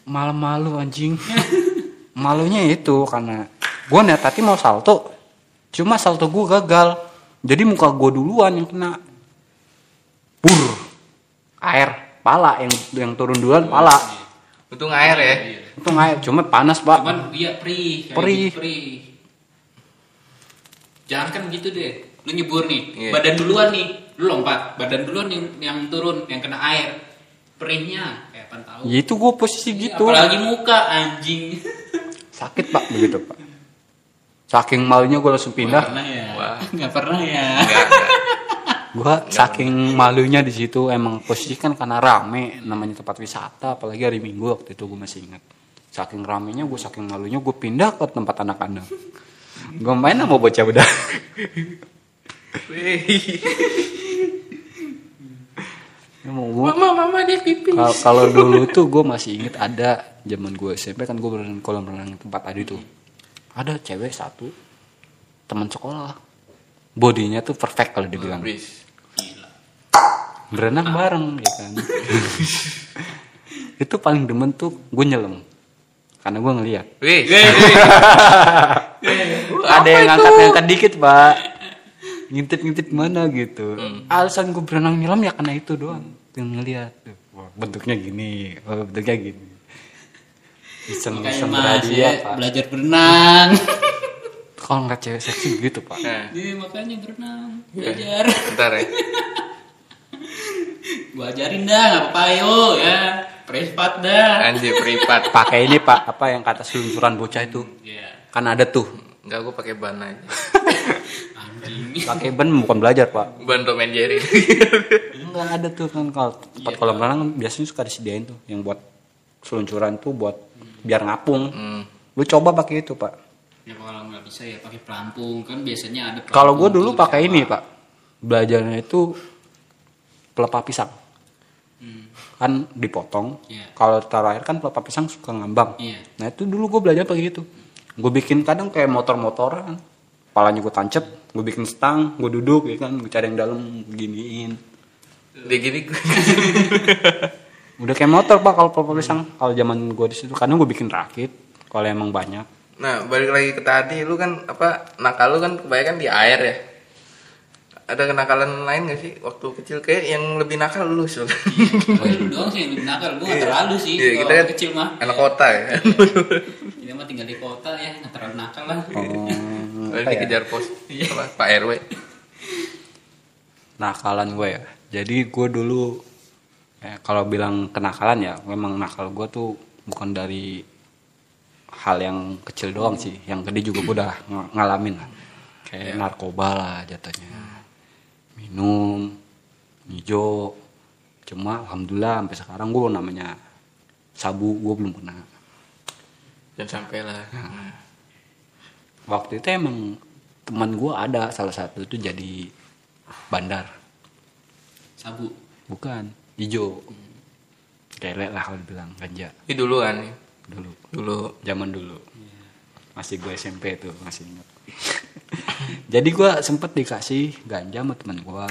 malah malu anjing malunya itu karena gue niat hati mau salto cuma salto gue gagal jadi muka gue duluan yang kena bur air pala yang yang turun duluan pala Untung air ya. itu air cuma panas pak Cuman iya perih, Perih. perih. Jangan kan gitu deh. Lu nyebur nih, Iya. badan duluan nih, lu lompat, badan duluan yang yang turun, yang kena air. Perihnya kayak apa tahu. ya itu gue posisi Iya, gitu Apalagi muka anjing. sakit pak begitu pak saking malunya gue langsung Nggak pindah pernah ya. Wah. Nggak pernah ya. Gua saking malunya di situ emang posisi kan karena rame namanya tempat wisata apalagi hari Minggu waktu itu gue masih ingat. Saking ramenya gue saking malunya gue pindah ke tempat anak-anak. gue main sama bocah udah. Mama, mama dia pipis. Kal- Kalau dulu tuh gue masih inget ada zaman gue SMP kan gue berenang kolam renang tempat tadi tuh. Ada cewek satu teman sekolah. Bodinya tuh perfect kalau dibilang. Gila. berenang bareng ya kan? Itu paling demen tuh gue nyelam. Karena gue ngeliat. Wih. ada yang ngangkat-ngangkat dikit pak. Ngintip-ngintip mana gitu. Alasan gue berenang nyelam ya karena itu doang. Yang ngeliat. Bentuknya gini. Oh, bentuknya gini Makanya iseng-iseng mas berhadiah ya, pak belajar berenang. kalau nggak cewek seksi gitu pak Nah, Iya makanya berenang, Iya. belajar. bentar ya. Gua ajarin dah, nggak apa-apa yo ya. Privat dah. Anjir, privat. pakai ini pak apa yang kata seluncuran bocah itu Iya. kan ada tuh Enggak, gue pakai ban aja. Pakai ban bukan belajar pak Ban Tom and Jerry. Enggak ada tuh kan kalau tempat kolam renang biasanya suka disediain tuh yang buat seluncuran tuh buat biar ngapung. Hmm. Lu coba pakai itu, Pak. Ya kalau nggak bisa ya pakai pelampung kan biasanya ada. Kalau gue dulu pakai ini, Pak. Belajarnya itu pelepah pisang. Hmm. Kan dipotong. Iya. Kalau taruh air kan pelepah pisang suka ngambang. Iya. Nah, itu dulu gue belajar pakai itu. Gue bikin kadang kayak motor-motoran. Palanya gue tancep, gue bikin stang, gue duduk ya kan, gue cari yang dalam giniin. Dia gini. Udah kayak motor pak kalau pelepah pisang. Kalau zaman gue di situ, kadang gue bikin rakit. Kalau emang banyak. Nah, balik lagi ke tadi, lu kan apa nakal lu kan kebanyakan di air ya. Ada kenakalan lain gak sih waktu kecil kayak yang lebih nakal lu sih. Lu doang sih yang lebih nakal. Gue nggak terlalu sih. Iya, kita kan kecil mah. anak kota ya. Kita mah tinggal di kota ya, nggak terlalu nakal lah. Oh, ya? dikejar pos apa, Pak RW. Nakalan gue ya. Jadi gue dulu ya, kalau bilang kenakalan ya, memang nakal gue tuh bukan dari hal yang kecil doang sih. Yang gede juga gue udah ng- ngalamin lah. Kayak narkoba lah jatuhnya. Minum, hijau. Cuma alhamdulillah sampai sekarang gue namanya sabu gue belum kena. Jangan sampai lah. Waktu itu emang teman gue ada salah satu itu jadi bandar. Sabu. Bukan, hijau. Kelek lah kalau dibilang ganja Ini dulu kan dulu. Dulu. Zaman dulu. Masih gue SMP tuh, masih ingat. Jadi gue sempet dikasih ganja sama teman gue.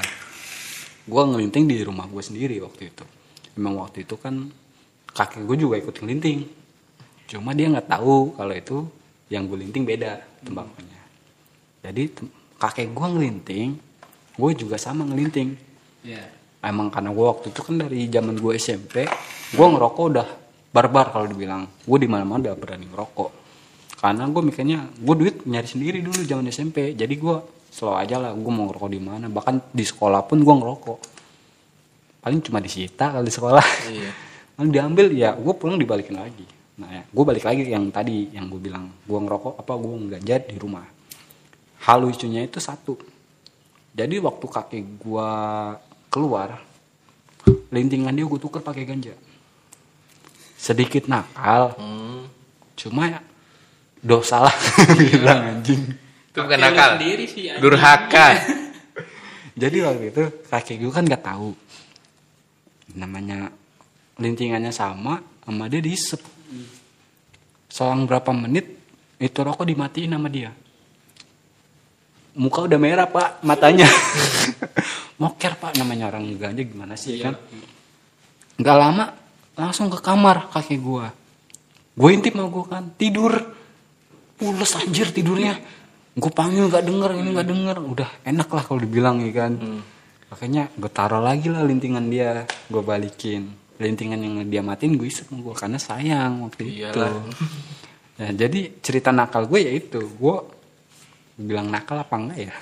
Gue ngelinting di rumah gue sendiri waktu itu. Emang waktu itu kan kakek gue juga ikut ngelinting. Cuma dia nggak tahu kalau itu yang gue linting beda tembakunya. Jadi kakek gue ngelinting, gue juga sama ngelinting. Iya. Emang karena gue waktu itu kan dari zaman gue SMP, gue ngerokok udah barbar kalau dibilang. Gue di mana-mana udah berani ngerokok. Karena gue mikirnya, gue duit nyari sendiri dulu zaman SMP. Jadi gue slow aja lah, gue mau ngerokok di mana. Bahkan di sekolah pun gue ngerokok. Paling cuma disita kalau di sekolah. Iya. Lalu diambil ya, gue pulang dibalikin lagi. Nah ya, gue balik lagi yang tadi yang gue bilang, gue ngerokok apa gue ngeganja di rumah. Hal lucunya itu satu. Jadi waktu kakek gue keluar, lintingan dia gue tuker pakai ganja. Sedikit nakal, Hmm. cuma ya dosa lah bilang anjing. Itu bukan nakal. sendiri sih, anjing. Durhaka. Jadi waktu itu kakek gue kan gak tahu namanya lintingannya sama sama dia diisep. Selang berapa menit itu rokok dimatiin sama dia. Muka udah merah pak matanya. Moker pak namanya orang ganja gimana sih kan? Gak lama langsung ke kamar kakek gue. Gue intip sama gue kan tidur. Pules anjir tidurnya. Gue panggil gak denger ini gak denger. Udah enak lah kalau dibilang ya kan. Makanya gue taruh lagi lah lintingan dia. Gue balikin. Lintingan yang dia matiin gue isep sama gue. Karena sayang waktu itu. Iyalah. Nah, jadi cerita nakal gue ya itu. Gue bilang nakal apa enggak ya?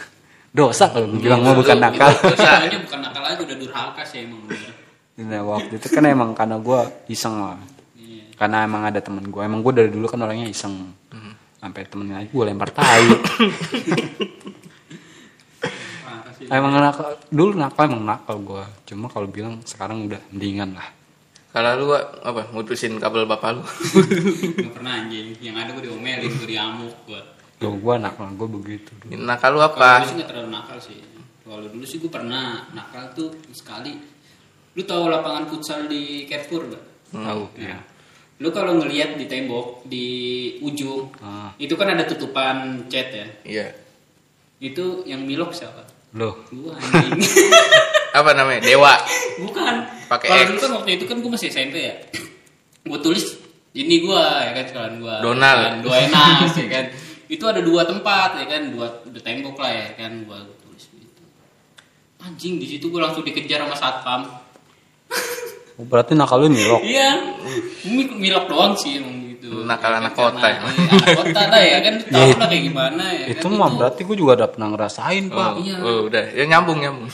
Dosa kalau gue bilang mau bukan nakal. Soalnya bukan nakal aja udah durhaka sih emang bener. Nah, waktu itu kan emang karena gue iseng lah. Iya. Karena emang ada temen gue. Emang gue dari dulu kan orangnya iseng. Sampai temennya lagi gue lempar tai. Emang nakal. Dulu nakal emang nakal gue. Cuma kalau bilang sekarang udah mendingan lah. Kalau lu apa mutusin kabel bapak lu? Gak pernah anjing. Yang ada gue diomelin, gue diamuk gue. Tuh gue nakal gue begitu. dulu. nakal lu Kalau apa? dulu sih gak terlalu nakal sih. Kalau dulu sih gue pernah nakal tuh sekali. Lu tahu lapangan futsal di Carrefour gak? Tahu. Ya. Lu kalau ngelihat di tembok di ujung, Ah. itu kan ada tutupan cat ya. Iya. Itu yang milok siapa? Loh. Gua anjing. Apa namanya? Dewa. Bukan. Pakai Kalau dulu kan waktu itu kan gue masih SMP ya. Gue tulis ini gua ya kan sekalian gua. Donald. Kan, dua enak ya kan. Itu ada dua tempat ya kan, dua, dua tembok lah ya kan gua tulis gitu. Anjing di situ gua langsung dikejar sama satpam. Oh, berarti nakal lu nyilok. Iya. Mi- Milok doang sih emang gitu. Nakal Ya anak kota emang. iya, Anak kota lah ya kan. Tahu Iya. lah kayak gimana ya itu kan. mah berarti gue juga udah pernah ngerasain pak. Oh, Iya. oh, udah. Ya nyambung nyambung.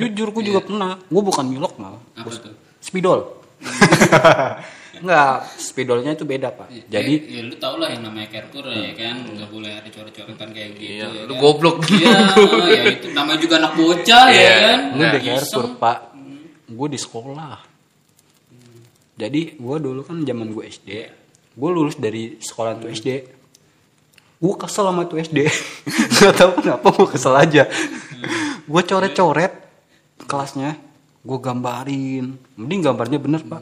Jujur gue juga pernah. Gue bukan milok malah. Apa tuh? Spidol. Enggak, spidolnya itu beda pak. Jadi ya, ya lu tau lah yang namanya Carrefour ya kan nggak boleh ada coret-coretan kayak gitu Iya, ya lu kan? goblok. iya ya itu namanya juga anak bocah ya Iya. kan di Iseng. Carrefour pak. Gue di sekolah. Jadi gue dulu kan zaman gue SD. Gue lulus dari sekolah tuh SD. Gue kesel sama tuh SD. Gak tau kenapa gue kesel aja. gue coret-coret kelasnya. Gue gambarin. Mending gambarnya bener pak.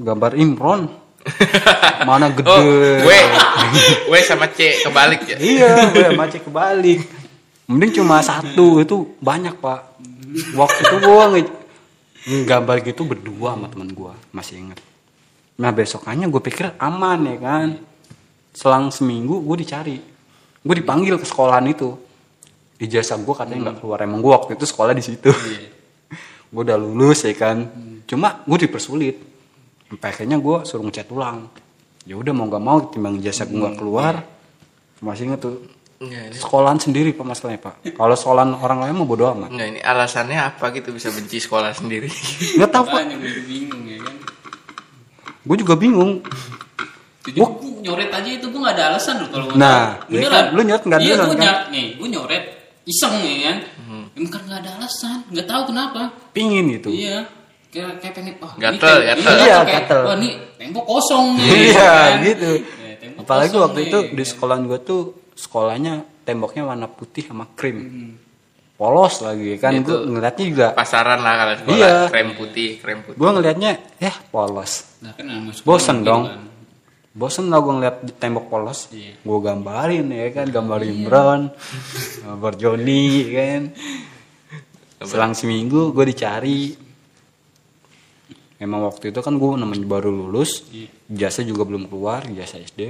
Gambar Imron. Mana gede. Oh. W sama C kebalik ya. iya, gue sama cek kebalik. Mending cuma satu itu banyak pak. Waktu itu gue gambar gitu berdua sama teman gue, masih inget. Nah besokannya gue pikir aman ya kan. Selang seminggu gue dicari, gue dipanggil ke sekolahan itu. Ijazah gue katanya nggak keluar. Emang gue waktu itu sekolah di situ. Iya. gue udah lulus ya kan. Cuma gue dipersulit. Sampai akhirnya gue suruh ngecat ulang. Ya udah mau nggak mau timbang ijazah gue nggak keluar. Masih inget tuh. Enggak, ini, sekolahan sendiri pak masalahnya pak. Kalau sekolahan orang lain mau bodo amat. Enggak, ini alasannya apa gitu bisa benci sekolah sendiri. nggak tahu pak. Gue bingung ya kan? Gue juga bingung. Itu gua nyoret aja itu gue gak ada alasan loh kalau Nah, ya kan, lu nyoret nggak ada iya, alasan, gue kan? nyoret. Nih gue nyoret. Iseng ya kan? Hmm. ya, bukan gak ada alasan. Nggak tahu kenapa. Pingin gitu. Iya kayak kayak pengen oh ini Gatel, tem- gatel. Iya, kayak, gatel. wah ini tembok kosong nih iya kan. gitu Ya, tembok apalagi kosong waktu nih. itu di sekolahan gue tuh sekolahnya temboknya warna putih sama krim Hmm. polos lagi kan Itu gue ngeliatnya juga pasaran lah kalau sekolah Iya. krem putih krem putih gue ngeliatnya ya polos Nah, kan sekolah Bosen gitu dong. kan. bosen lah gue ngeliat di tembok polos Iya. gue gambarin ya kan gambarin Brown gambar Johnny kan selang seminggu gue dicari emang waktu itu kan gue namanya baru lulus Iya. jasa juga belum keluar jasa SD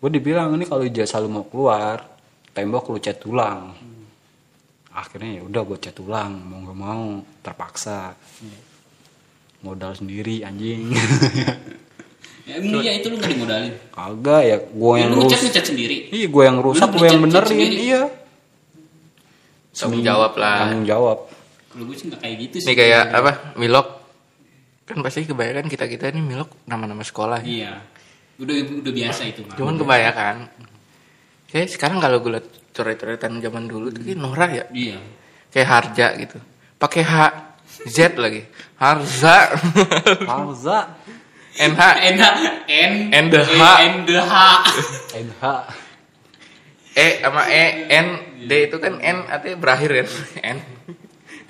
gue dibilang ini kalau jasa lu mau keluar tembok lu cat ulang akhirnya ya udah gue cat ulang mau nggak mau terpaksa. Modal sendiri anjing. Ya, emang iya itu lu gak dimodalin. kagak ya gue Ya, yang lu ngecat rusak. ngecat sendiri. iya gue yang rusak gue yang benerin sendiri? iya. Tanggung jawab lah. Tanggung jawab. Kalau gue sih gak kayak gitu sih. ini kayak apa? Milok kan pasti kebanyakan kita kita ini milok nama-nama sekolah Iya. Udah udah biasa itu mah. cuman kebanyakan. Kayak sekarang kalau gue liat coret-coretan zaman dulu tuh kayak norak ya? Iya. kayak harja gitu. Pakai H Z lagi. Harza. Harza. NH N N N the H. N the H. NH E sama E N. D itu kan N artinya berakhir ya. N.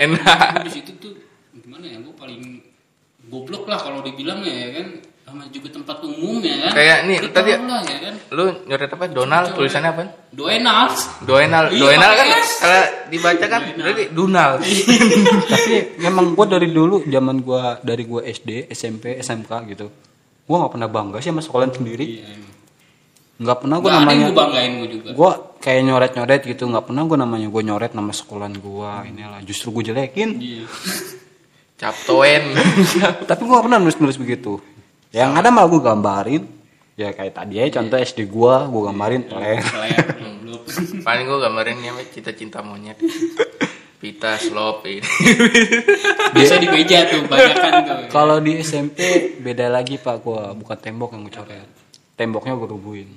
NH Di situ tuh gimana ya? Gue paling goblok lah kalau dibilang ya kan sama juga tempat umum ya kan. Kayak nih, tadi- lah ya kan. lu nyoret apa Donald tulisannya apa Doenal. Doenal Iya, Doenal kan kalau dibaca kan Doenal. berarti Dunal tapi memang gue dari dulu zaman gue dari gue SD SMP SMK gitu gue nggak pernah bangga sih sama sekolah sendiri Iya. nggak pernah yang namanya gue banggain gue juga. gue kayak nyoret nyoret gitu nggak pernah gue namanya gue nyoret nama sekolahan gue inilah justru gue jelekin Iya. Captoen tapi gue pernah nulis nulis begitu. Yang ada malah gue gambarin. Ya kayak tadi aja contoh SD gue gue gambarin. Peler Keler, goblok. paling gue gambarin yang cita cinta monyet. Pita slop ini. Bisa di meja tuh banyak kan tuh. kalau di SMP beda lagi pak. Gue bukan tembok yang gue coret. Temboknya gue rubuhin.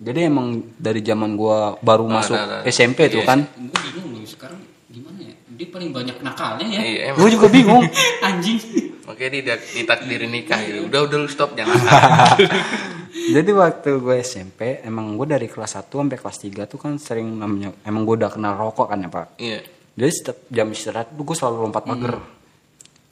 Jadi emang dari zaman gue baru masuk nah, nah. SMP tuh Iya. kan. Gue bingung sekarang gimana ya? Dia paling banyak nakalnya ya. iya gue juga bingung Anjing. makanya dia ditakdirin nikah gitu udah udah lu stop jangan Jadi waktu gue SMP, emang gue dari kelas 1 sampai kelas 3 tuh kan sering namanya, emang gue udah kenal rokok kan ya pak. iya Jadi setiap jam istirahat tuh gue selalu lompat pagar.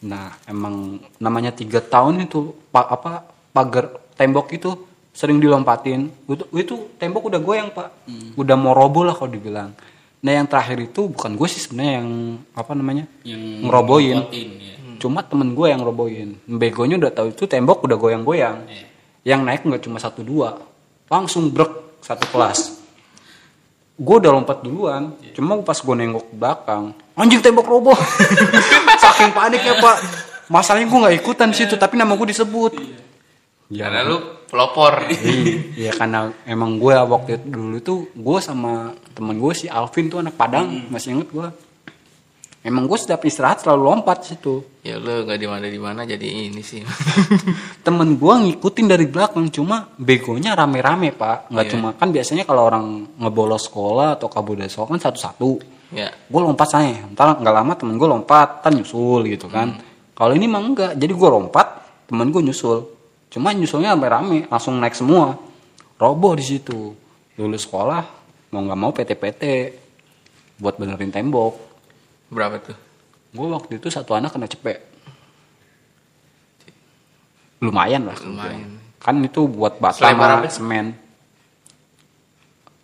Nah emang namanya tiga tahun itu pak apa pagar tembok itu sering dilompatin. Itu, itu tembok udah goyang pak, udah mau roboh lah kalau dibilang. Nah yang terakhir itu bukan gue sih sebenarnya yang apa namanya Yang ngerobohin. ngerobotin, ya. Cuma temen gue yang robohin. Begonya udah tahu itu tembok udah goyang-goyang. Iya. Yang naik nggak cuma satu dua, langsung brek satu kelas. Gue udah lompat duluan. Cuma pas gue nengok ke belakang, anjing tembok roboh. Saking panik ya pak. Masalahnya gue nggak ikutan di situ, tapi nama gue disebut. Ya, karena lu pelopor. Iya karena emang gue waktu itu dulu itu gue sama temen gue si Alvin tuh anak Padang masih inget gue. Emang gue setiap istirahat selalu lompat situ. ya lu nggak di mana di mana jadi ini sih. Temen gue ngikutin dari belakang cuma begonya rame-rame pak. Nggak Iya. cuma kan biasanya kalau orang ngebolos sekolah atau kabur dari sekolah kan satu-satu. Ya. Gue lompat saya ntar nggak lama temen gue lompat kan nyusul gitu kan. Kalau ini mah enggak jadi gue lompat temen gue nyusul cuma nyusulnya rame-rame langsung naik semua. Roboh di situ. Lulus sekolah mau nggak mau PT-PT buat benerin tembok. Berapa tuh? Gue waktu itu satu anak kena cepet lumayan lah Lumayan. kan itu buat bata sama semen.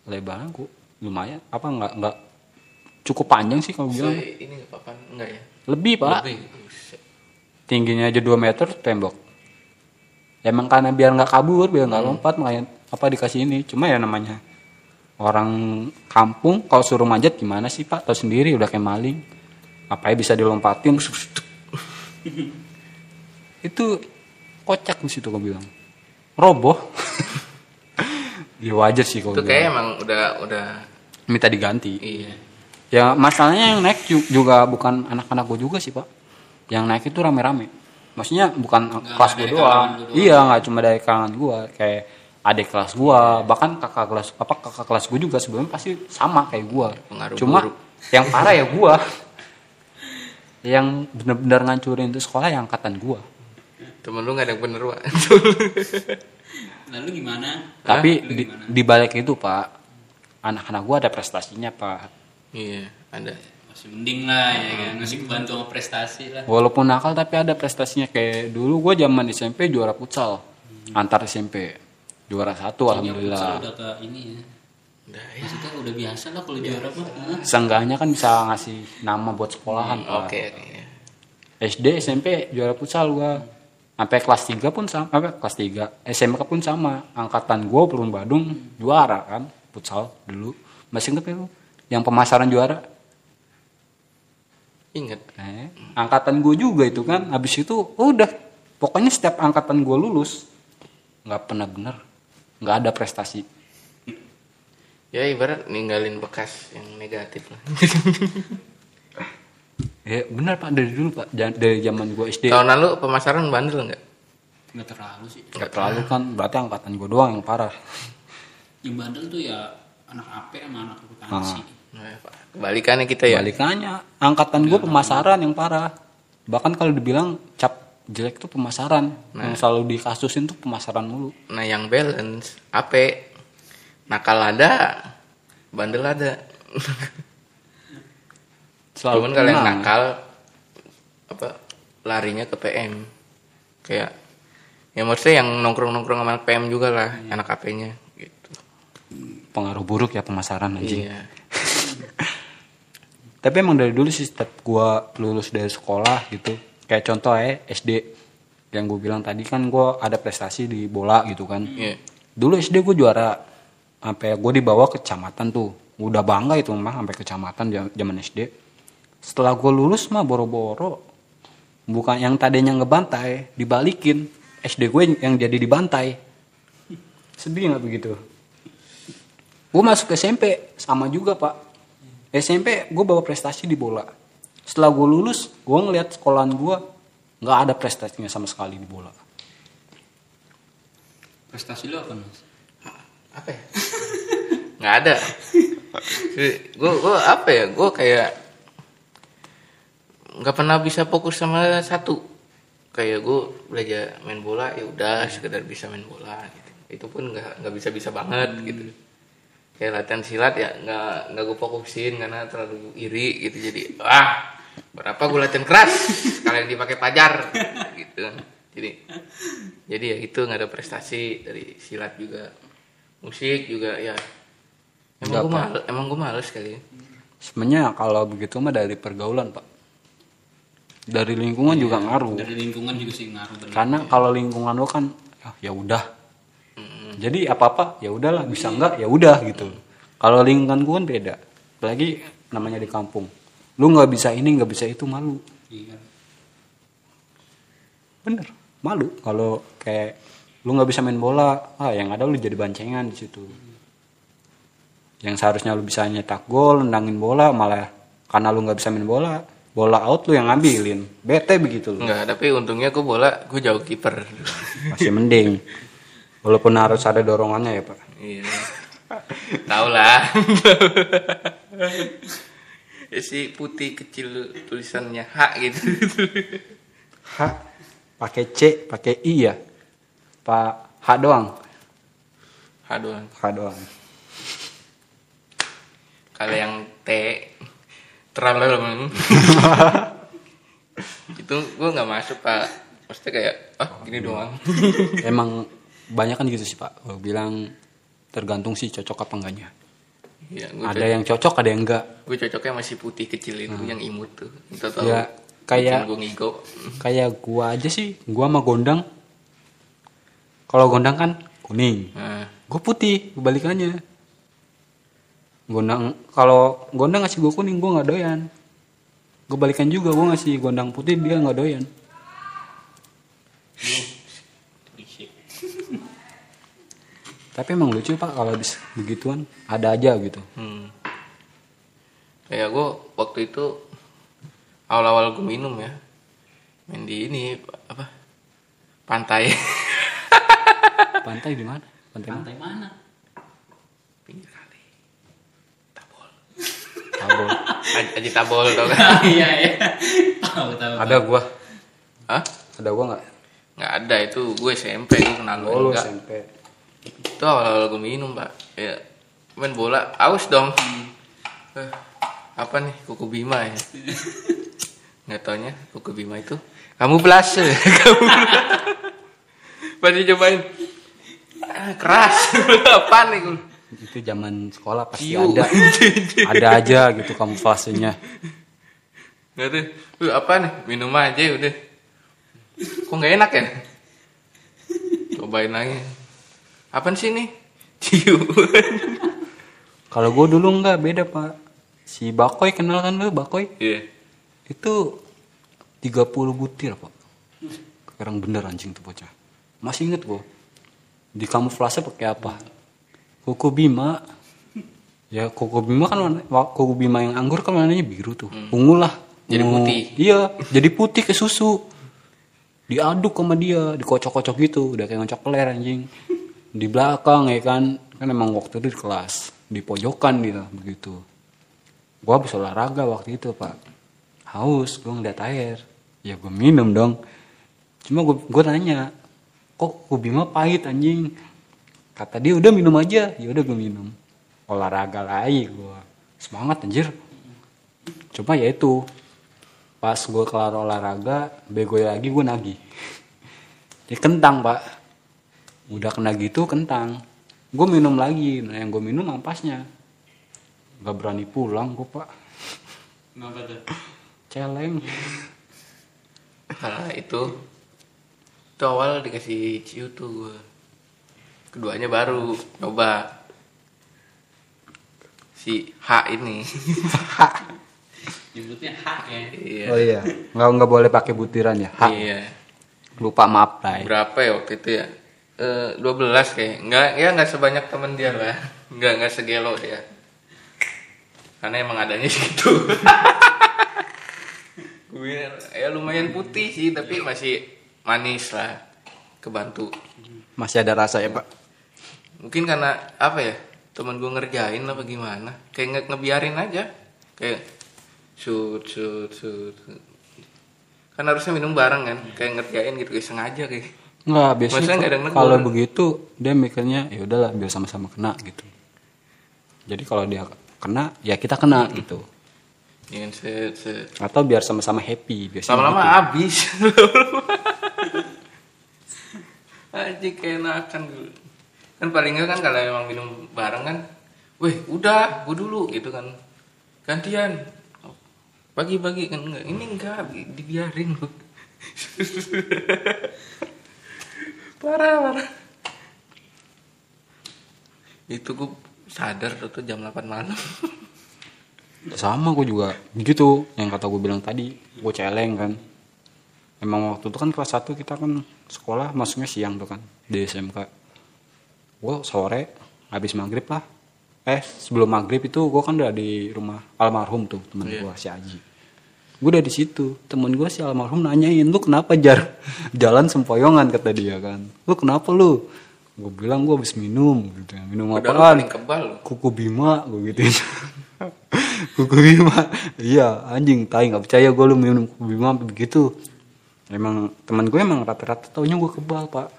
Lebarnya gue lumayan. Apa nggak nggak cukup panjang sih kalau bilang? Ini nggak apa-apa enggak ya? Lebih pak. Lebih. Tingginya aja 2 meter tembok emang karena biar nggak kabur biar nggak lompat makanya apa dikasih ini? Cuma ya namanya orang kampung kalau suruh manjat gimana sih pak? Tahu sendiri udah kayak maling. Apa ya bisa dilompatin? Itu kocak di situ gue bilang. Roboh. Ya wajar sih kalau itu kayak emang udah udah minta diganti. Iya. Ya masalahnya yang naik ju- juga bukan anak-anak gue juga sih pak. Yang naik itu rame-rame maksudnya bukan kelas gue doang. iya nggak cuma dari kalangan gue kayak adik kelas gue bahkan kakak kelas apa kakak kelas gue juga sebelumnya pasti sama kayak gue Pengaruh cuma buruk. yang parah ya gue yang bener-bener ngancurin itu sekolah yang angkatan gue temen lu nggak ada yang bener pak Lalu gimana? tapi Lu di, gimana? di balik itu pak anak-anak gue ada prestasinya pak. Iya ada masih mending lah ya kan masih kebantu sama prestasi lah Walaupun nakal tapi ada prestasinya kayak dulu gue zaman SMP juara futsal antar SMP juara satu futsal alhamdulillah. udah ke ini ya udah ya maksudnya udah biasa lah kalau juara mah Hah? Seenggaknya kan bisa ngasih nama buat sekolahan. Pak. oke oke ya. SD SMP juara futsal gua. Sampai kelas 3 pun sama, apa kelas 3. SMK pun sama. Angkatan gua Pelun Badung juara kan futsal dulu. Masih inget ya lu? Yang pemasaran juara. Inget Eh, angkatan gue juga itu kan. Habis itu udah pokoknya setiap angkatan gue lulus nggak pernah bener. nggak ada prestasi. ya ibarat ninggalin bekas yang negatif lah Ya bener pak dari dulu pak dari zaman gue SD. tahun lalu pemasaran bandel nggak nggak terlalu sih Nggak terlalu kan berarti angkatan gue doang yang parah. yang bandel tuh ya anak AP sama anak akuntansi Pak. Kebalikannya kita ya. Balikannya, angkatan gue pemasaran yang parah. Bahkan kalau dibilang cap jelek tuh pemasaran. Yang selalu dikasusin tuh pemasaran mulu. nah yang balance AP nakal ada bandel ada. Selalu cuman kalau yang nakal apa larinya ke PM kayak ya maksudnya yang nongkrong nongkrong sama anak PM juga lah anak AP-nya gitu. Pengaruh buruk ya pemasaran anjing. iya Tapi emang dari dulu sih setiap gue lulus dari sekolah gitu. Kayak contoh ya SD. Yang gue bilang tadi kan gue ada prestasi di bola gitu kan. iya Dulu SD gue juara. Sampai gue dibawa ke kecamatan tuh. Udah bangga itu mah sampai kecamatan zaman SD. Setelah gue lulus mah boro-boro. Bukan yang tadinya ngebantai, dibalikin. SD gue yang jadi dibantai. Sedih nggak begitu? Gue masuk SMP sama juga pak. SMP gue bawa prestasi di bola. Setelah gue lulus, gue ngeliat sekolahan gue nggak ada prestasinya sama sekali di bola. prestasi lo apa mas? Apa ya? Nggak ada. Gue gue apa ya? Gue kayak nggak pernah bisa fokus sama satu. Kayak gue belajar main bola ya udah sekedar bisa main bola gitu. Itu pun nggak nggak bisa bisa banget gitu kayak latihan silat ya nggak nggak gue fokusin karena terlalu iri gitu. Jadi ah berapa gue latihan keras? Kalian dipakai pajar. Gitu jadi jadi ya itu nggak ada prestasi dari silat juga. Musik juga ya. Emang gue males emang gue males kali ya. Sebenarnya kalau begitu mah dari pergaulan pak. Dari lingkungan juga ngaruh. dari lingkungan juga sih ngaruh bener. Karena kalau lingkungan lo kan ah, ya udah. Jadi apa apa ya udahlah bisa enggak ya udah gitu. Kalau lingkungan gue kan beda. Apalagi namanya di kampung. Lu nggak bisa ini nggak bisa itu malu. Iya. Bener malu kalau kayak lu nggak bisa main bola ah yang ada lu jadi bancengan di situ yang seharusnya lu bisa nyetak gol nendangin bola malah karena lu nggak bisa main bola bola out lu yang ngambilin bete begitu lu Enggak, tapi untungnya gue bola gue jauh kiper masih mending walaupun harus ada dorongannya ya pak. Iya. Tahu lah ya si putih kecil tulisannya H gitu. H pakai C pakai I ya? Pak H doang? H doang. H doang. Kalau yang T terlalu. Itu gue nggak masuk pak. Maksudnya kayak ah gini doang. Emang banyak kan gitu sih pak. Gua bilang tergantung sih cocok apa enggaknya. Gue ada yang cocok ada yang enggak. Gue cocoknya masih putih kecil itu yang imut tuh. Itu tahu Ya, kayak- gue ngigo. kayak gua aja sih. Gua sama gondang. Kalau gondang kan kuning. Nah, gue putih kebalikannya gondang kalau gondang ngasih gue kuning gue nggak doyan. Gue balikan juga gue ngasih gondang putih dia nggak doyan tapi emang lucu pak kalau dis- begituan ada aja gitu. Hmm. kayak gue waktu itu awal-awal gue minum ya. Main di ini apa pantai. Pantai di mana? Pantai mana? Pantai mana? Pinggir kali. Tabol. Tabol. Aj- aji tabol tau kan? Iya iya. Tahu tahu ada gua. Hah? ada gua nggak? Nggak ada itu gue SMP gue kenal oh lu SMP itu awal-awal gue minum pak. Ya main bola. Aus dong. Eh, apa nih? Kuku bima ya? Nggak taunya kuku bima itu. Kamu blase. Kamu pasti cobain. Ah, keras. Apa nih gua? itu zaman sekolah pasti Ciu. ada. Ada aja gitu kamuflasenya. Nggak tuh. "Wih, apa nih? Minum aja udah. Kok nggak enak ya? Cobain lagi apa sih nih ciu kalau gue dulu nggak beda pak. Si Bakoy kenal kan lu Bakoy? Iya. Itu 30 butir pak. Sekarang bener anjing tuh bocah. Masih inget gue di kamuflase pakai apa? Kuku bima. Ya kuku bima kan warna, wa- kuku bima yang anggur kan warnanya biru tuh. Ungu lah. Jadi Ungu. putih. iya jadi putih ke susu. Diaduk sama dia dikocok-kocok gitu. Udah kayak ngocok peler anjing di belakang ya kan? Kan emang waktu itu di kelas di pojokan gitu begitu. Gua habis olahraga waktu itu pak. Haus gua ngeliat air. Ya gua minum dong. Cuma gua, gua nanya kok kuku bima pahit anjing? Kata dia udah minum aja. Ya udah gua minum. Olahraga lagi gua. Semangat anjir. Cuma ya itu pas gua kelar olahraga bego lagi gua nagih. Ya kentang pak udah kena gitu kentang gue minum lagi nah yang gue minum ampasnya nggak berani pulang gue pak Kenapa tuh? celeng Karena itu itu awal dikasih ciu tuh gue. Keduanya baru coba si H ini. Nyebutnya hak ya. iya. oh iya nggak nggak boleh pakai butiran ya hak Iya. lupa maaf Bray. Berapa ya waktu itu ya? Eh 12 kayak. Enggak ya enggak sebanyak temen dia lah. Enggak enggak segelo dia. Karena emang adanya situ. gue ya lumayan putih sih tapi masih manis lah kebantu masih ada rasa ya pak mungkin karena apa ya temen gue ngerjain apa gimana kayak nge ngebiarin aja kayak shoot shoot shoot. kan harusnya minum bareng kan kayak ngerjain gitu kayak sengaja kayak nggak Maksudnya biasanya kalau begitu dia mikirnya ya udahlah biar sama-sama kena gitu. Jadi kalau dia kena ya kita kena gitu. Ingin set set atau biar sama-sama happy biasanya lama-lama gitu. habis. Aja keenakan gue kan paling kan kalau emang minum bareng kan weh udah gue dulu gitu kan. Gantian. Bagi-bagi kan enggak ini enggak di- dibiarin. gue parah parah. Itu gue sadar tuh, tuh jam 8 malam. Sama gue juga begitu yang kata gue bilang tadi gue celeng kan. Emang waktu itu kan kelas 1 kita kan sekolah masuknya siang tuh kan di SMK gue sore habis maghrib lah. Eh sebelum maghrib itu gue kan udah di rumah almarhum tuh temen Iya. gue si Aji gue udah di situ. Temen gue si almarhum nanyain lu kenapa jar? Jalan sempoyongan kata dia kan. Lu kenapa lu? Gue bilang gue habis minum. Gitu minum apaan? paling kebal lu. kuku bima gue gituin. Kuku bima. Iya anjing tai nggak percaya gue lu minum kuku bima begitu. Emang teman gue emang rata-rata taunya gue kebal pak.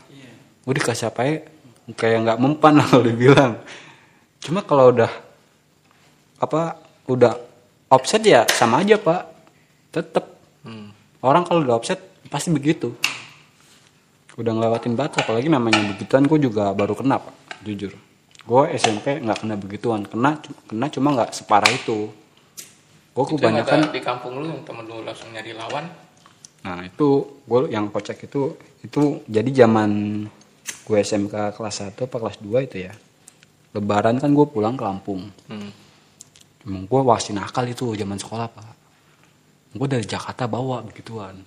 Gue dikasih apa ya? Kayak nggak mempan lah kalau dibilang. Cuma kalau udah apa udah offset ya sama aja pak tetep. Hmm. orang kalau udah offset pasti begitu. Udah ngelewatin batas apalagi namanya begituan gue juga baru kena pak. Jujur. Gue SMP nggak kena begituan. Kena kena cuma nggak separah itu. Gue kebanyakan di kampung lu yang temen lu langsung nyari lawan? Nah itu gue yang kocak itu itu jadi zaman gue SMK kelas 1 apa kelas 2 itu ya. Lebaran kan gue pulang ke Lampung. Hmm. emang gue wasin nakal itu zaman sekolah pak gue dari Jakarta bawa begituan.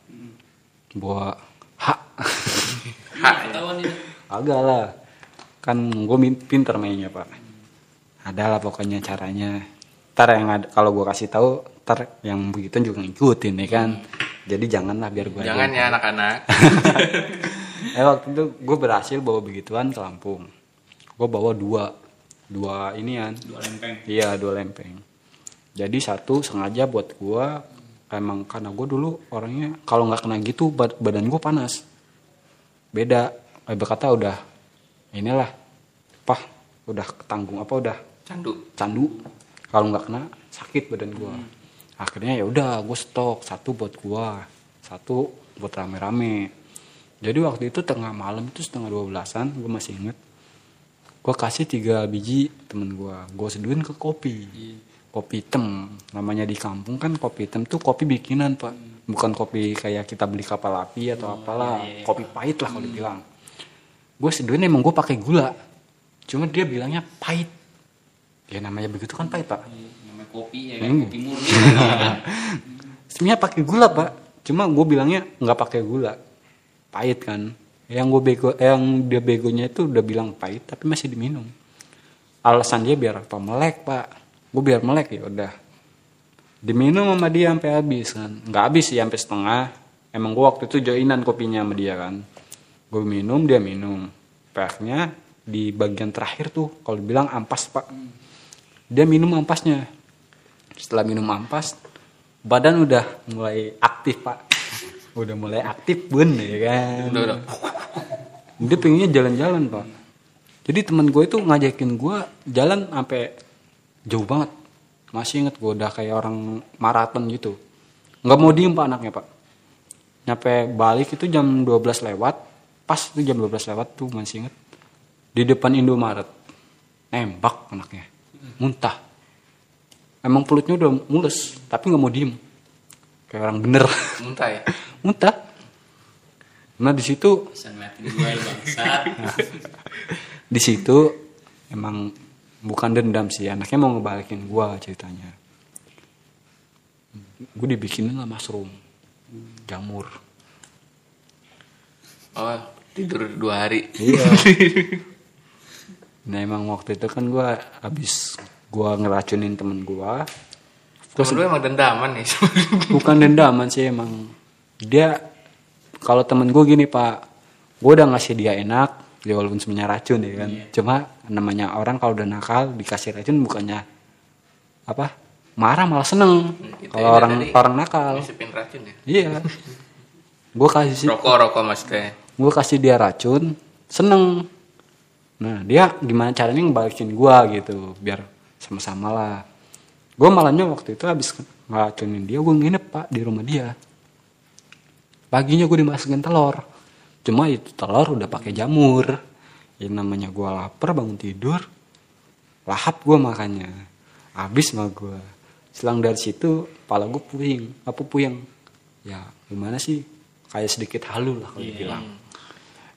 Bawa hak. Ketahuan ini. agak lah. Kan gue pinter mainnya pak. Ada lah pokoknya caranya. Ntar yang ada kalau gue kasih tahu ntar yang begitu juga ngikutin ya kan? Jadi janganlah biar gue jangan ya anak-anak. Eh waktu itu gue berhasil bawa begituan ke Lampung. Gue bawa dua dua inian. Dua lempeng. iya dua lempeng. Jadi satu sengaja buat gue emang karena gue dulu orangnya kalau nggak kena gitu bad- badan gue panas. Beda. Eh, berkata udah inilah apa udah ketanggung apa udah? Candu. Candu. Kalau nggak kena sakit badan gue akhirnya ya udah gue stok. Satu buat gue satu buat rame-rame. Jadi waktu itu tengah malam itu setengah dua belasan gue masih inget gue kasih tiga biji temen gue gue seduhin ke kopi kopi hitam namanya di kampung kan kopi hitam tuh kopi bikinan pak. Bukan kopi kayak kita beli kapal api atau apalah. kopi pahit lah kalau dibilang. Gue seduhin emang gue pakai gula. Cuma dia bilangnya pahit. Ya namanya begitu kan pahit pak. Namanya kopi ya kan Hmm. kopi murni. Sebenarnya pakai gula pak. Cuma gue bilangnya nggak pakai gula. Pahit kan. Yang gue bego yang dia begonya itu udah bilang pahit tapi masih diminum. Alasan dia biar apa melek pak gue biar melek ya udah. Diminum sama dia sampai habis kan. Nggak habis sih sampai setengah. Emang gue waktu itu joinan kopinya sama dia kan. Gue minum dia minum. Akhirnya di bagian terakhir tuh kalau dibilang ampas pak. Dia minum ampasnya. Setelah minum ampas badan udah mulai aktif pak. Udah mulai aktif bun ya kan. Udah, udah. dia pengennya jalan-jalan pak. Jadi teman gue itu ngajakin gue jalan sampai jauh banget. Masih inget gue udah kayak orang maraton gitu. Nggak mau diem pak anaknya pak. Nyampe balik itu jam 12 lewat. Pas itu jam 12 lewat tuh masih inget di depan Indomaret. Nembak anaknya. Muntah. Emang pelutnya udah mulus tapi nggak mau diem. Kayak orang bener. Muntah ya? muntah. Nah di situ di situ emang bukan dendam sih anaknya mau ngebalikin gua ceritanya. Gue dibikinin lah mushroom jamur. Oh, tidur dua hari. iya. Nah emang waktu itu kan gua habis gua ngeracunin temen gua. Terus lu emang dendaman nih. bukan dendaman sih emang. Dia kalau temen gue gini pak gue udah ngasih dia enak ya walaupun sebenarnya racun ya kan. Cuma namanya orang kalau udah nakal dikasih racun bukannya apa? Marah malah seneng. Itu kalau orang orang nakal. Racun ya? iya. Gue kasih Rokok, rokok maksudnya. gue kasih dia racun seneng. Nah dia gimana caranya ngebalikin gue gitu biar sama-sama lah. Gue malamnya waktu itu habis ngeracunin dia gue nginep pak di rumah dia. Paginya gue dimasukin telur cuma itu telur udah pakai jamur. Yang namanya gue lapar bangun tidur lahap gue makannya. Habis mah gue selang dari situ kepala gue puyeng apa puyeng. Ya gimana sih? Kayak sedikit halu lah kalau dibilang.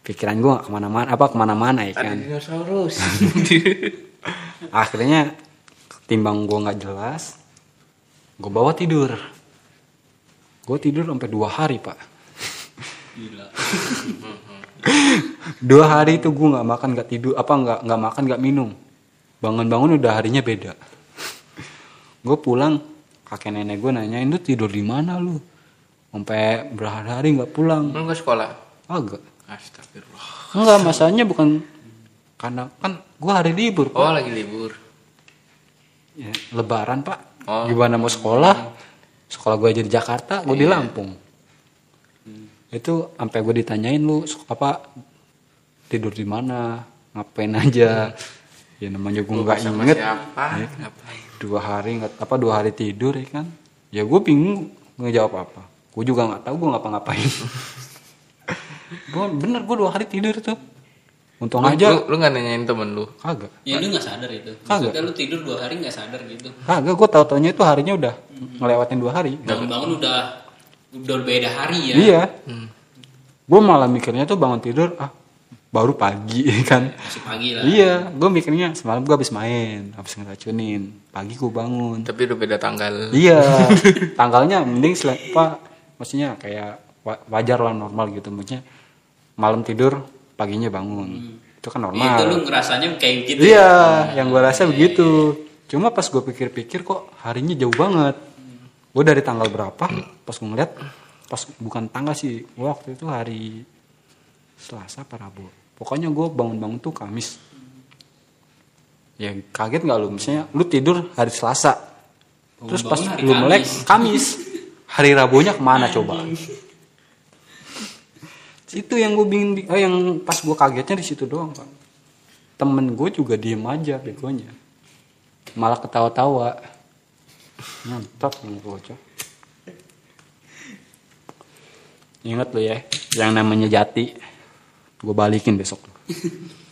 Pikiran gue ke mana-mana apa ke mana-mana ya Ada kan dinosaurus. akhirnya timbang gue nggak jelas gue bawa tidur. Gue tidur sampai dua hari pak gila. Dua hari itu gue nggak makan nggak tidur apa nggak nggak makan nggak minum. Bangun-bangun udah harinya beda. Gue pulang kakek nenek gue nanyain lu tidur di mana lu? Sampai berhari-hari nggak pulang. Lu nggak sekolah? agak. Astagfirullah. enggak masalahnya bukan karena kan gue hari libur pak. Oh, lagi libur. Ya, lebaran pak. Oh. gimana mau sekolah? Sekolah gue aja di Jakarta gue di Lampung itu sampai gue ditanyain lu apa tidur di mana? Ngapain aja? Ya namanya gue nggak inget. siapa? Ya. Ngapain? dua hari nggak apa dua hari tidur ya kan? Ya gue bingung ngejawab apa gue juga nggak tahu gue ngapa-ngapain. Gue bener gue dua hari tidur tuh. Untung Lu, aja. lu, lu nggak nanyain temen lu? kagak. Ya lu nggak sadar itu. Kagak. maksudnya lu tidur dua hari nggak sadar gitu. Kagak gue tau taunya itu harinya udah ngelewatin dua hari. Bangun-bangun udah udah beda hari ya Iya. Gue malah mikirnya tuh bangun tidur ah baru pagi kan. masih pagi lah iya, gue mikirnya semalam gue habis main, habis ngeracunin. Pagi gue bangun. Tapi udah beda tanggal. Iya. Tanggalnya mending sel- apa maksudnya kayak wa- wajar lah normal gitu maksudnya. Malam tidur, paginya bangun. Itu kan Ya, itu lu normal. ngerasanya kayak gitu Iya, yang gue rasa begitu. Cuma pas gue pikir-pikir kok harinya jauh banget. Gue dari tanggal berapa? Pas gue ngeliat, pas bukan tanggal sih, gue waktu itu hari Selasa apa Rabu. Pokoknya gue bangun-bangun tuh Kamis. Ya kaget nggak lu? Misalnya lu tidur hari Selasa, terus pas lu melek Kamis. Kamis. Hari Rabunya ke mana coba? Itu yang gue bingung, oh yang pas gue kagetnya di situ doang pak. Temen gue juga diem aja begonya. malah ketawa-tawa nyantok nih bocah ingat lo ya yang namanya jati gue balikin besok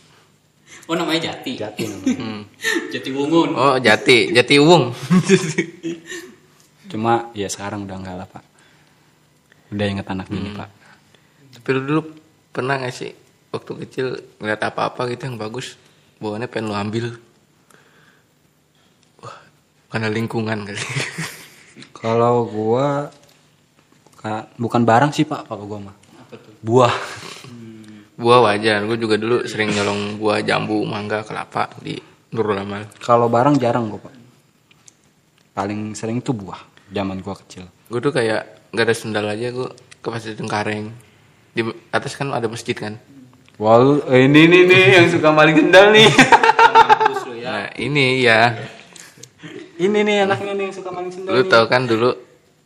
Oh namanya Jati. jati namanya Hmm. Jati Wungun. Oh Jati, Jati Uwung. cuma ya sekarang udah enggak lah pak udah inget anak ini pak Tapi lu dulu pernah gak sih waktu kecil ngeliat apa-apa gitu yang bagus, bawaannya pengen lu ambil. Karena lingkungan kali. kalau gua ka- bukan barang sih pak kalau gua mah Apa tuh? buah buah wajar, gue juga dulu sering nyolong buah jambu, mangga, kelapa di Nurul Amal. kalau barang jarang gua pak paling sering itu buah zaman gua kecil Gue tuh kayak nggak ada sendal aja gue ke pasar Cengkareng. Di atas kan ada masjid kan. Wow, ini nih nih yang suka maling sendal nih. Ya. Nah ini ya, ini nih anaknya nih yang suka maling sendal. lu nih. tau kan dulu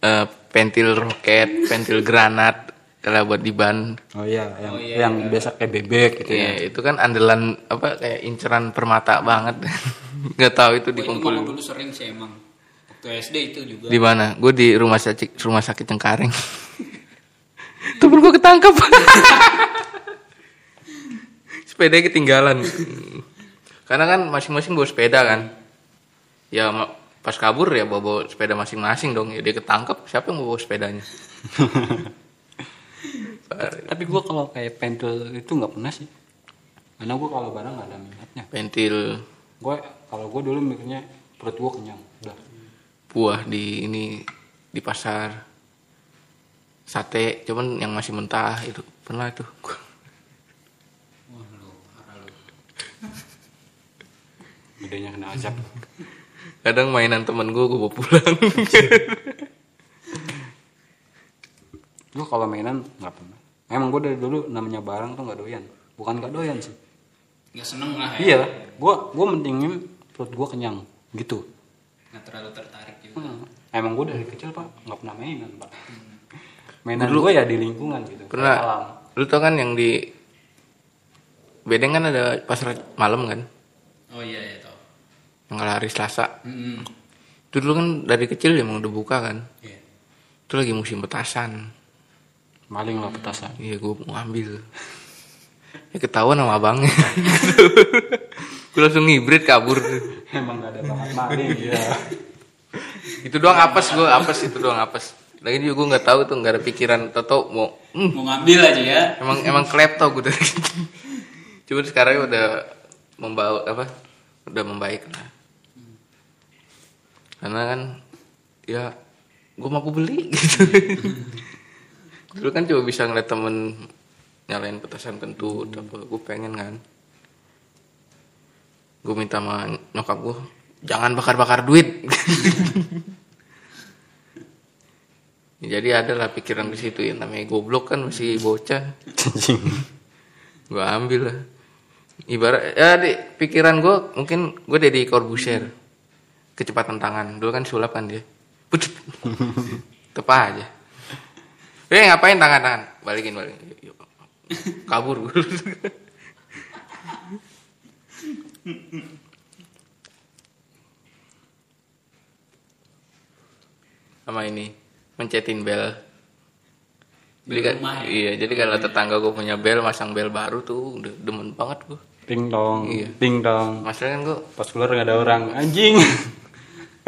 eh, pentil roket, pentil granat, kalau buat di ban. Oh iya, yang Oh iya, yang biasa kayak bebek gitu ya. Iya, itu kan andalan apa kayak inceran permata banget. Nggak tahu itu Gua itu dikumpulin. mau dulu sering sih emang. Waktu SD itu juga. Di mana? Gue di rumah sakit rumah sakit Cengkareng. Temen gue ketangkep. Sepeda ketinggalan. Karena kan masing-masing bawa sepeda kan. Ya pas kabur ya bawa, bawa sepeda masing-masing dong. Ya dia ketangkep. Siapa yang bawa sepedanya? Tapi gua kalau kayak pentil itu nggak pernah sih. Karena gua kalau barang nggak ada minatnya. Pentil Gua kalau gua dulu mikirnya perut gua kenyang. Udah. buah di ini di pasar sate cuman yang masih mentah itu pernah itu. Gedenya kena azab. kadang mainan temen gue gue bawa pulang gua kalau mainan nggak pernah. Emang gua dari dulu namanya barang tuh nggak doyan. Bukan nggak doyan sih. Nggak seneng lah ya. Iya, gua gua mentingin perut gua kenyang gitu. Nggak terlalu tertarik juga. Hmm. Emang gue dari kecil pak nggak pernah mainan pak. Mainan gue ya di lingkungan gitu. pernah alam. lu tau kan yang di bedeng kan ada pasar malam kan Oh iya ya kalau hari selasa. Hmm. itu dulu kan dari kecil emang udah buka kan. Iya. itu lagi musim petasan. Maling lah petasan. iya gue mau ambil ya ketahuan sama abangnya. Gue langsung ngibrit kabur. Emang gak ada bakat maling ya. itu doang apes gue apes itu doang apes. Lagi juga gue nggak tahu tuh nggak ada pikiran. Toto mau hmm, Mau ngambil aja ya. emang emang klepto gue dari cuman sekarang udah membawa apa udah membaik lah karena kan ya gue mampu beli gitu. Dulu kan cuma bisa ngeliat temen nyalain petasan kentut apa gue pengen kan. Gue minta sama nyokap gue jangan bakar-bakar duit. Jadi ada lah pikiran di situ ya namanya goblok kan masih bocah. Gue ambil lah. Ibarat ya di pikiran gue mungkin gue dari Corbusier kecepatan tangan dulu kan sulap kan dia Put. tepa aja eh ngapain tangan tangan balikin balikin Yuk, yuk. kabur sama ini mencetin bel Bel kan, rumah ya? iya jadi kalau tetangga gue punya bel masang bel baru tuh udah demen banget gue Ting dong, Iya. ting dong. masalahnya kan gue Pas keluar gak ada orang. Anjing.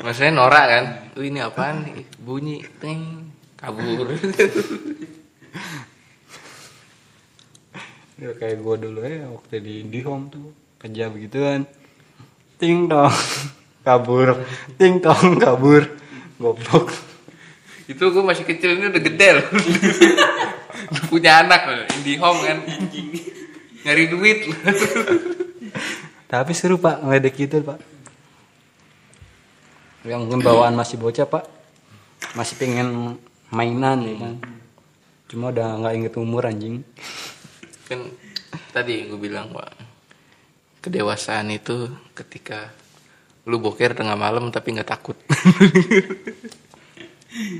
masalahnya norak kan Wih, ini apaan nih bunyi ting kabur ya kayak gue dulu ya waktu di IndiHome tuh kerja begituan. Ting dong. Kabur. Ting dong kabur. Goblok. itu gue masih kecil ini udah gede loh punya anak loh indie home kan nyari duit. Tapi seru pak ngeledek gitu pak. Yang mungkin bawaan masih bocah pak, masih pengen mainan ya kan. Cuma udah nggak inget umur anjing. kan tadi gue bilang pak kedewasaan itu ketika lu boker tengah malam tapi nggak takut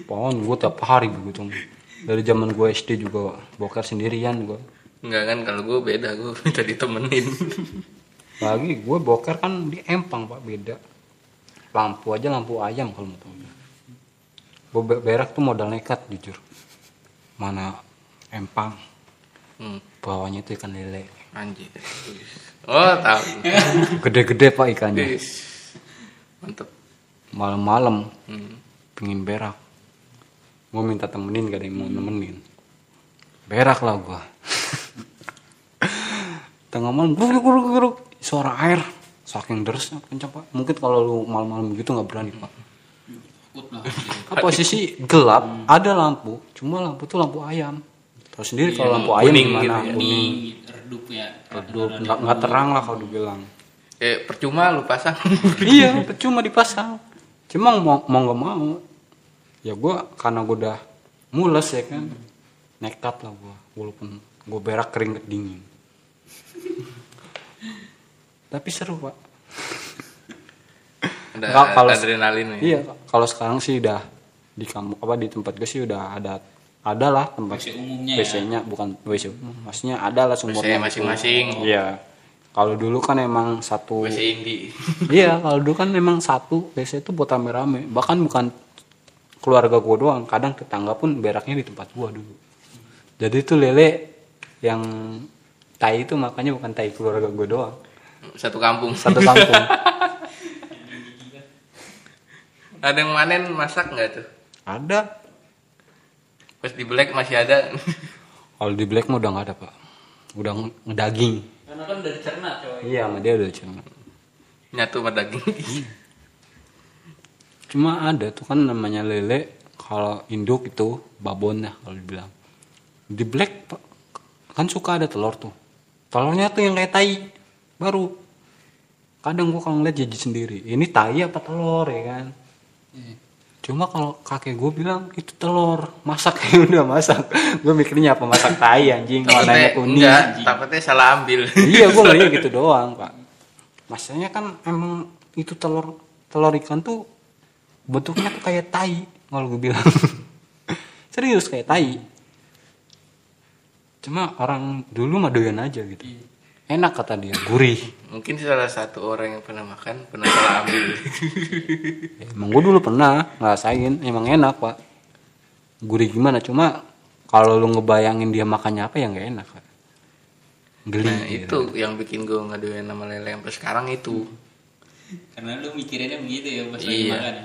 Pohon gue tiap hari begitu. Dari zaman gue SD juga boker sendirian gue. Enggak kan kalau gue beda gue minta ditemenin Lagi gue boker kan di Empang pak beda. Lampu aja lampu ayam kalau mau tahu berak tuh modal nekat jujur. Mana empang. Hmm, bawahnya itu ikan lele. Anjir. Oh, tahu. gede-gede pak ikannya. Mantep. malam-malam Hmm. pingin berak. Gue minta temenin gak ada yang mau nemenin. Berak lah gue tengah malam guruk guruk guruk. Suara air saking derasnya kencang pak mungkin kalau lu malam-malam gitu nggak berani pak. Kan posisi gelap ada lampu cuma lampu tuh lampu ayam tahu sendiri kalau lampu ayam kuning gimana gitu ya. kuning Ini redup ya. redup nggak nggak terang lah kalau dibilang Eh, percuma lu pasang. iya cuma dipasang cuma mau mau nggak mau ya gue karena gue udah mules ya kan nekat lah gue walaupun gue berak keringet dingin tapi seru pak Ada, kalau- adrenalin ya. iya kalau sekarang sih udah di kamu apa di tempat gue sih udah ada ada lah tempat WC umumnya ya. WC-nya bukan WC umum maksudnya ada lah masing-masing. iya kalau dulu kan emang satu WC Indi. iya kalau dulu kan memang satu WC itu buat rame-rame bahkan bukan keluarga gua doang kadang tetangga pun beraknya di tempat gua dulu jadi itu lele yang tai itu makanya bukan tai keluarga gua doang Satu kampung. satu kampung Ada yang manen masak nggak tuh? ada Pas di black masih ada. kalau di black mah udah nggak ada pak udah nge- ngedaging Karena kan udah dicerna coy. iya sama dia udah cuma Nyatu sama daging. cuma ada tuh kan namanya lele kalau induk itu babon ya kalau dibilang di black Pak, kan suka ada telur tuh telurnya tuh yang kayak tai baru. Kadang gua kalau ngeliat jadi sendiri ini tai apa telur? Ya kan? Iya. cuma kalau kakek gue bilang itu telur. Masak ya udah masak. Gue mikirnya apa masak tai anjing? Warnanya kuning enggak, takutnya salah ambil. iya gue ngeliat gitu doang pak. Maksudnya kan emang itu telur telur ikan tuh bentuknya tuh kayak tai kalau gue bilang. Serius kayak tai. Cuma orang dulu mah doyan aja gitu enak kata dia gurih Mungkin salah satu orang yang pernah makan pernah salah ambil. emang gue dulu pernah ngerasain emang enak pak gurih gimana cuma kalau lu ngebayangin dia makannya apa ya nggak enak pak geli Nah, gitu. itu yang bikin gue ngaduin nama lele sampai sekarang itu. Karena lu mikirinnya begitu ya pas lagi Iya. makan.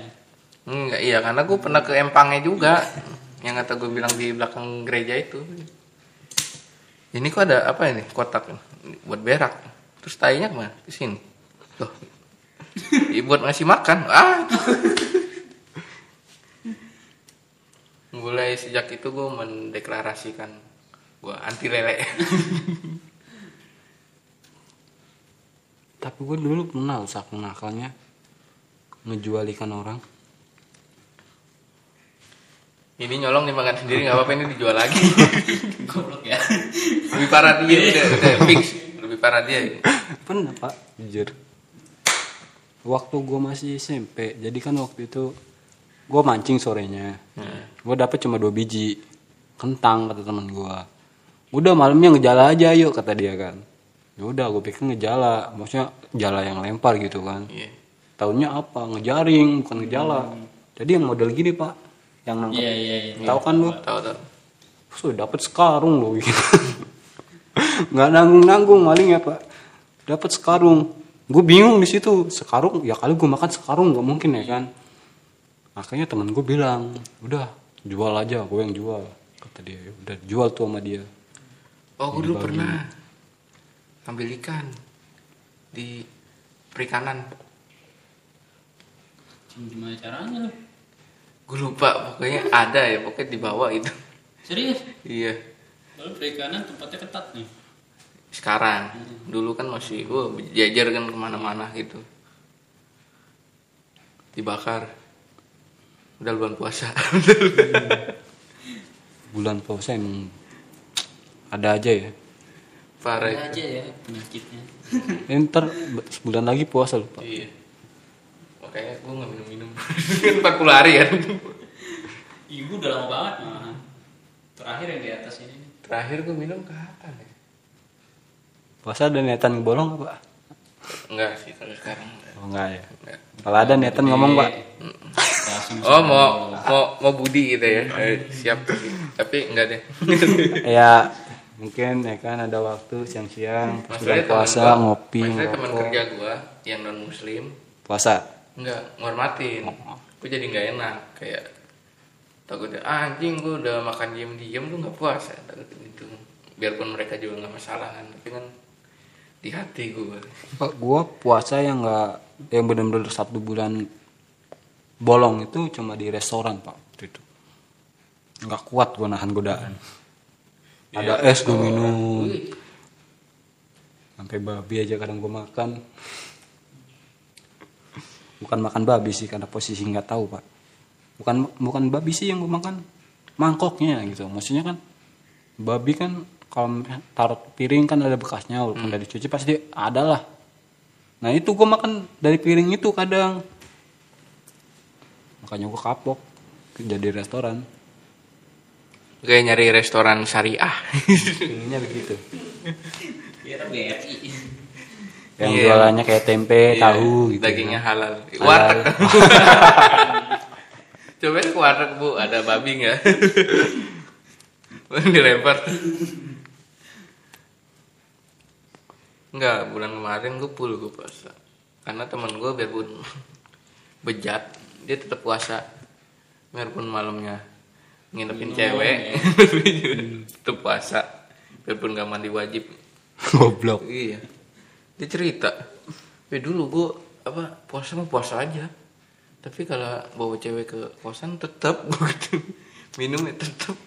Enggak, iya karena gue pernah ke empangnya juga. yang kata gue bilang di belakang gereja itu. Ini kok ada apa ini kotak buat berak. Terus tainya ke mana? Ke sini. Tuh. Ih, buat ngasih makan. Ah. Mulai sejak itu gue mendeklarasikan gue anti lele. Tapi gue dulu pernah usaha nakalnya ngejual ikan orang. ini nyolong dimakan sendiri nggak apa-apa ini dijual lagi. Goblok ya. Lebih parah dia udah, udah fix. Lebih parah dia. ini. Pernah pak, jujur. Waktu gue masih SMP, jadi kan waktu itu gue mancing sorenya. Gue dapet cuma dua biji kentang kata teman gue. Udah malamnya ngejala aja yuk kata dia kan. Ya udah gue pikir ngejala, maksudnya jala yang lempar gitu kan. Iya. Taunya apa? Ngejaring, bukan ngejala. Jadi yang model gini pak, yang nangkep. Iya iya iya. Tahu kan lu? Tahu tahu. Sudah dapat sekarung loh gitu. nggak nanggung nanggung maling ya pak dapat sekarung gue bingung di situ sekarung ya kali gue makan sekarung nggak mungkin ya kan makanya temen gue bilang udah jual aja gue yang jual kata dia "Ya udah jual tuh sama dia Oh, gue dulu pernah ambil ikan di perikanan. Gimana caranya lu? Gue lupa, pokoknya ada ya, pokoknya dibawa itu. Serius? Iya. Kalau perikanan tempatnya ketat nih. Sekarang, dulu kan masih, wah jajar kan ke mana-mana gitu. Dibakar. Udah bulan puasa. bulan puasa emang ada aja ya Parah Ada aja ya penyakitnya. Eh, ntar sebulan lagi puasa lupa Iya. Makanya gue gak minum-minum. 40 hari kan. Ibu udah lama banget. Terakhir yang di atas ini. nih. Terakhir gue minum kapan ya? puasa ada niatan bolong apa Enggak sih, kalau sekarang enggak. Oh enggak ya. Enggak. Kalau ada niatan ngomong pak. Oh mau mau mau Budi gitu ya Eh, siap tapi enggak deh ya mungkin ya kan ada waktu siang-siang teman puasa gua- ngopi masalahnya teman kerja gua yang non muslim Puasa. enggak ngormatin gue jadi nggak enak kayak takutnya ah, anjing gue udah makan diem diem tuh nggak puasa. Takut gitu. Biarpun mereka juga nggak masalah kan tapi kan di hati gue Pak, gua puasa yang enggak yang benar-benar satu bulan bolong itu cuma di restoran pak itu. Nggak kuat gua nahan godaan. Ada es gua minum. Sampai babi aja kadang gua makan. Bukan makan babi sih karena posisi nggak tahu pak bukan bukan babi sih yang gua makan. Mangkoknya gitu. Maksudnya kan babi kan kalau taruh piring kan ada bekasnya walaupun udah dicuci pasti ada lah. Nah itu gua makan dari piring itu kadang. Makanya gua kapok jadi restoran. Kayak nyari restoran syariah. Pilihnya begitu. BRI. yang Iya. jualannya kayak tempe Iya, tahu gitu dagingnya halal. Halal. warteg coba ke warteg bu ada babi nggak dilempar Enggak, bulan kemarin gue full gue puasa Karena teman gue biarpun bejat Dia tetap puasa Biarpun malamnya nginepin Minum, cewek ya. Tetap puasa Biarpun gak mandi wajib goblok Iya. Dia cerita. Ya dulu gue apa puasa mah puasa aja. Tapi kalau bawa cewek ke kosan tetap gitu. Minumnya tetap.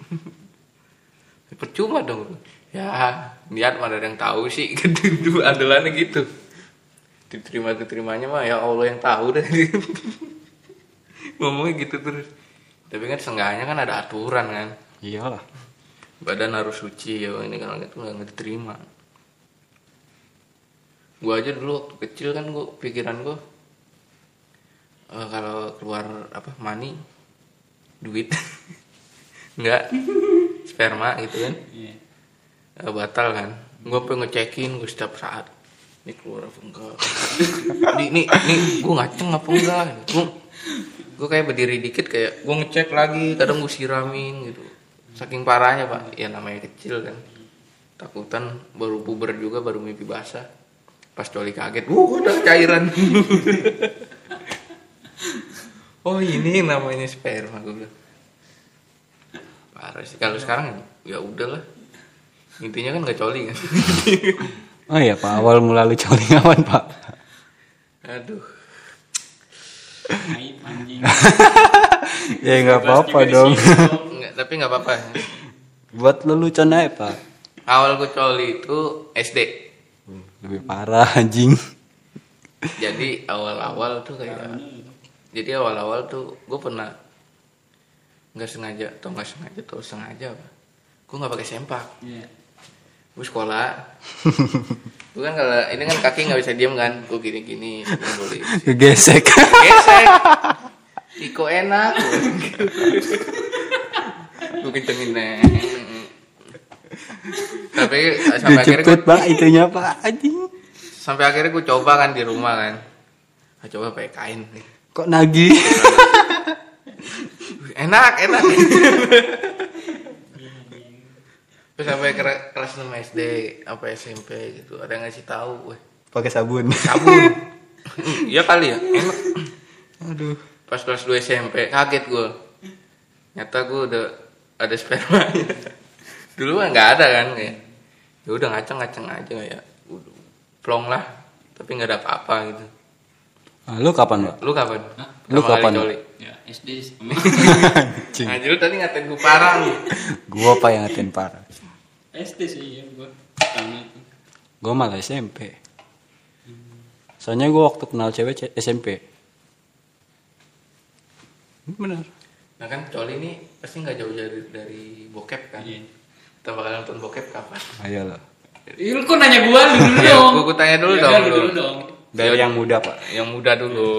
Percuma dong. Ya, niat mana ada yang tahu sih gitu. Andalannya gitu. Diterima diterimanya mah ya Allah yang tahu deh. Ngomongnya gitu terus. Tapi kan seenggaknya kan ada aturan kan iyalah badan harus suci ya ini kalau gitu nggak nggak diterima gua aja dulu waktu kecil kan gua pikiran gua eh, kalau keluar apa money duit. Nggak. Sperma gitu kan. Iya. eh, batal kan. Gua pengen ngecekin gua setiap saat. Ini keluar apa enggak? Ini ini ini gua ngaceng apa enggak? Gua gua kayak berdiri dikit kayak gua ngecek lagi kadang gua siramin gitu. Saking parahnya pak. Ya namanya kecil kan. Takutan baru puber juga baru mimpi basah. Pas coli kaget wuh udah cairan oh ini namanya sperma gue bilang. Parah sih. Kalau sekarang ya udahlah. Intinya kan nggak coli kan? Oh iya pak. Awal mula lu coli kapan pak. Aduh. Aib anjing. ya nggak apa-apa dong. nggak tapi nggak apa-apa. Buat lelucon aja pak. Awal gue coli itu SD lebih parah anjing. Jadi awal-awal tuh kayak jadi awal-awal tuh gue pernah nggak sengaja atau nggak sengaja atau sengaja apa? Gue nggak pakai sempak. Iya. gue sekolah. Gue kan kalau ini kan kaki nggak bisa diem kan? Gue gini-gini nulis kegesek. Gesek Iko enak. Gue kencengin neng. Tapi sampai akhirnya dijemput gue pak. Itunya pak. Anjing. Sampai akhirnya gue coba kan di rumah kan. Ah, coba pakai kain kok nagih? Enak enak. Terus sampai ke kelas 6 SD apa SMP gitu. Ada yang ngasih tahu weh pakai sabun. Sabun. Iya kali ya. Enak. Aduh. Pas kelas 2 SMP kaget gue nyata gue udah ada spermanya dulu kan nggak ada kan kayak. Ya udah ngaceng ngaceng aja udah plong lah. Tapi nggak ada apa-apa gitu Ah, lu kapan pak lu kapan Hah? Lu kapan? coli? Ya, SD Anjir lu tadi ngatain gue parah lu gua pak yang ngatain parah SD sih ya gua. Pertama itu. gua malah SMP soalnya gua waktu kenal cewek ce- SMP bener nah kan coli ini pasti nggak jauh dari dari bokep kan Iya. kita bakal nonton bokep kapan ayolah Ih, lu kok nanya gua dulu Ya, dong. gua- gua tanya dulu Ya, dong. dulu dong. Dari yang muda pak. Yang muda dulu.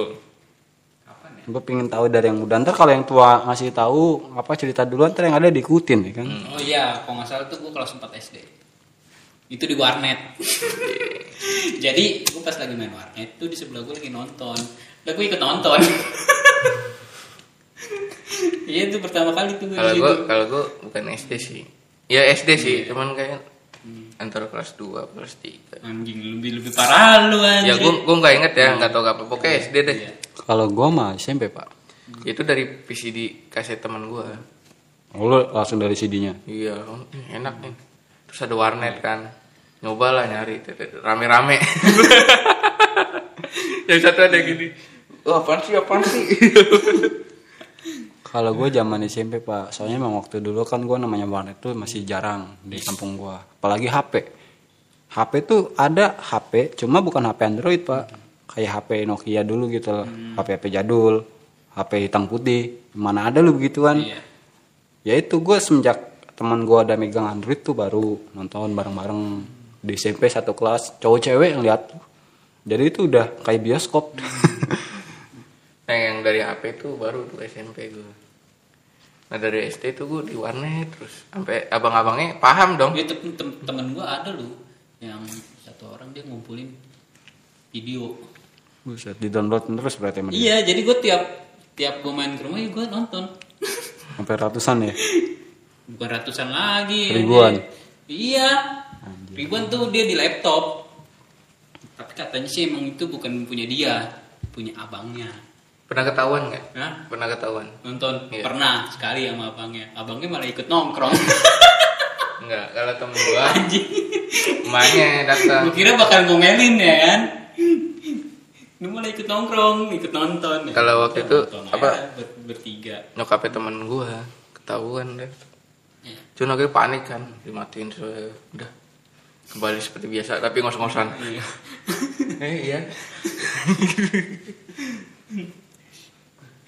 Kapan ya? gue pengen tahu dari yang muda. Ntar kalau yang tua ngasih tahu apa cerita duluan ntar yang ada diikutin ya kan? Oh iya, kalau nggak salah tuh gua kelas 4 SD. itu di warnet. Jadi gue pas lagi main warnet tuh di sebelah gue lagi nonton. Dan gue ikut nonton. Iya itu pertama kali tuh gue kalau gue kalau gue bukan SD sih. Ya SD sih cuman kayak antara kelas 2 kelas 3 anjing lebih lebih parah lu ya anjing gue gue nggak inget ya nggak tahu apa pokoknya SD deh. Iya. Kalau gue mah SMP pak. itu dari VCD kaset teman gue Oh, Lu langsung dari CD-nya. iya oh, enak nih. Terus ada warnet kan. Nyoba lah nyari rame-rame. Yang satu ada gini. Wah apaan sih apaan sih Kalau gue zaman SMP pak, soalnya emang waktu dulu kan gue namanya warnet tuh masih jarang di kampung gue. Apalagi HP. HP tuh ada HP, cuma bukan HP Android pak. Kayak HP Nokia dulu gitu loh. HP HP jadul, HP hitam putih. Mana ada lu begituan? iya Ya itu gue semenjak teman gue ada megang Android tuh baru nonton bareng-bareng di SMP satu kelas cowok cewek yang lihat jadi itu udah kayak bioskop nah yang dari HP itu baru tuh SMP gue nah dari SD tuh gue di warnet terus. Sampai abang-abangnya paham dong. Dia tem tem temen gue ada lu yang satu orang dia ngumpulin video. Buset, di download terus berarti dia. iya jadi gue tiap tiap gue main ke rumah ya gue nonton. Sampai ratusan ya? Bukan ratusan lagi Ribuan. Dia- iya ribuan tuh dia di laptop. Tapi katanya sih emang itu bukan punya dia punya abangnya pernah ketahuan nggak Hah? pernah ketahuan nonton Iya. pernah sekali sama abangnya abangnya malah ikut nongkrong enggak kalau temen gue emaknya datang gue kira bakal ngomelin ya kan lu malah ikut nongkrong ikut nonton ya. Kalau waktu itu, Nonton apa? ber- bertiga nyokapnya temen gue ketahuan deh Ya. cuma akhirnya panik kan dimatiin so, udah kembali seperti biasa tapi ngos-ngosan Iya. eh iya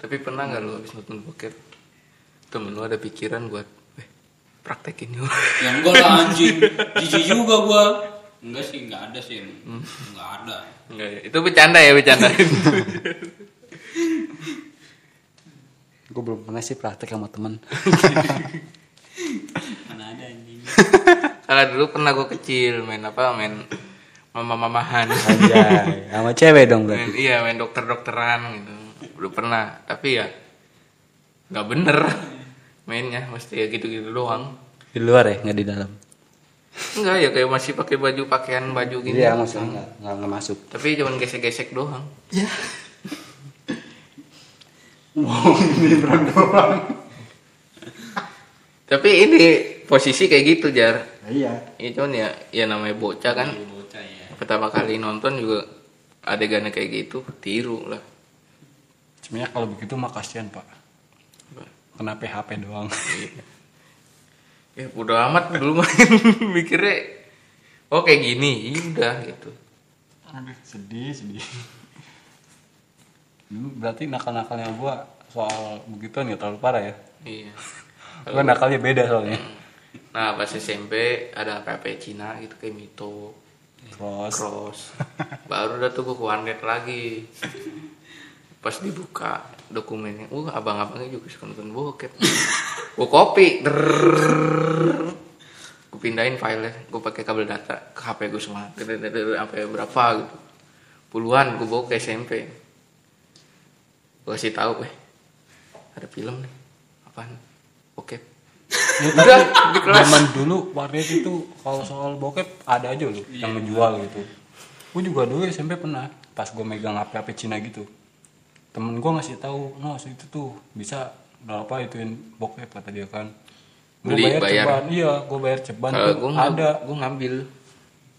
tapi pernah nggak lu habis nonton bokep? Temen lu ada pikiran buat eh praktekin yuk. Yang enggak lah anjing. Jijik juga gua. Enggak sih enggak ada sih. Enggak ada. Enggak ya. Itu bercanda ya bercanda. Gue belum pernah sih praktek sama temen. Mana ada anjing. Kalau dulu pernah gue kecil main apa main mama-mamahan. Anjay sama cewek dong berarti. Main, iya main dokter-dokteran gitu udah pernah tapi ya nggak bener mainnya mesti ya gitu-gitu doang. Di luar ya nggak di dalam. Enggak ya kayak masih pakai baju pakaian baju gini. Iya maksudnya nggak nggak masuk. Tapi cuman gesek-gesek doang. Tapi ini posisi kayak gitu jar. Iya. Ya cuman ya ya namanya bocah kan. Iya, bocah ya pertama kali nonton juga adegannya kayak gitu tiru lah sebenarnya kalau begitu mah kasihan pak. Kena PHP doang. Ya udah amat dulu main mikirnya. Oh kayak gini. Iya udah gitu. Aduh, sedih sedih. Dulu berarti nakal-nakalnya gua soal begituan ya terlalu parah ya? Iya. Gua nakalnya beda soalnya. Nah pas SMP ada PP Cina gitu kayak Mito. Terus Cross. Baru udah tuh gue ke warnet lagi pas dibuka dokumennya uh abang-abangnya juga suka nonton bokep. Gue copy gue pindahin filenya gue pakai kabel data ke HP gue semua sampai berapa gitu puluhan gue bawa ke SMP gue kasih tahu eh ada film nih apaan bokep udah di kelas zaman dulu warnet itu kalau soal bokep ada aja loh yang ngejual gitu gue juga dulu SMP pernah pas gue megang HP HP Cina gitu temen gue ngasih tahu no itu tuh bisa berapa ituin bokep kata dia kan. Gue Beli, bayar, bayar. ceban. Iya gue bayar ceban tuh gue ada. gue ngambil.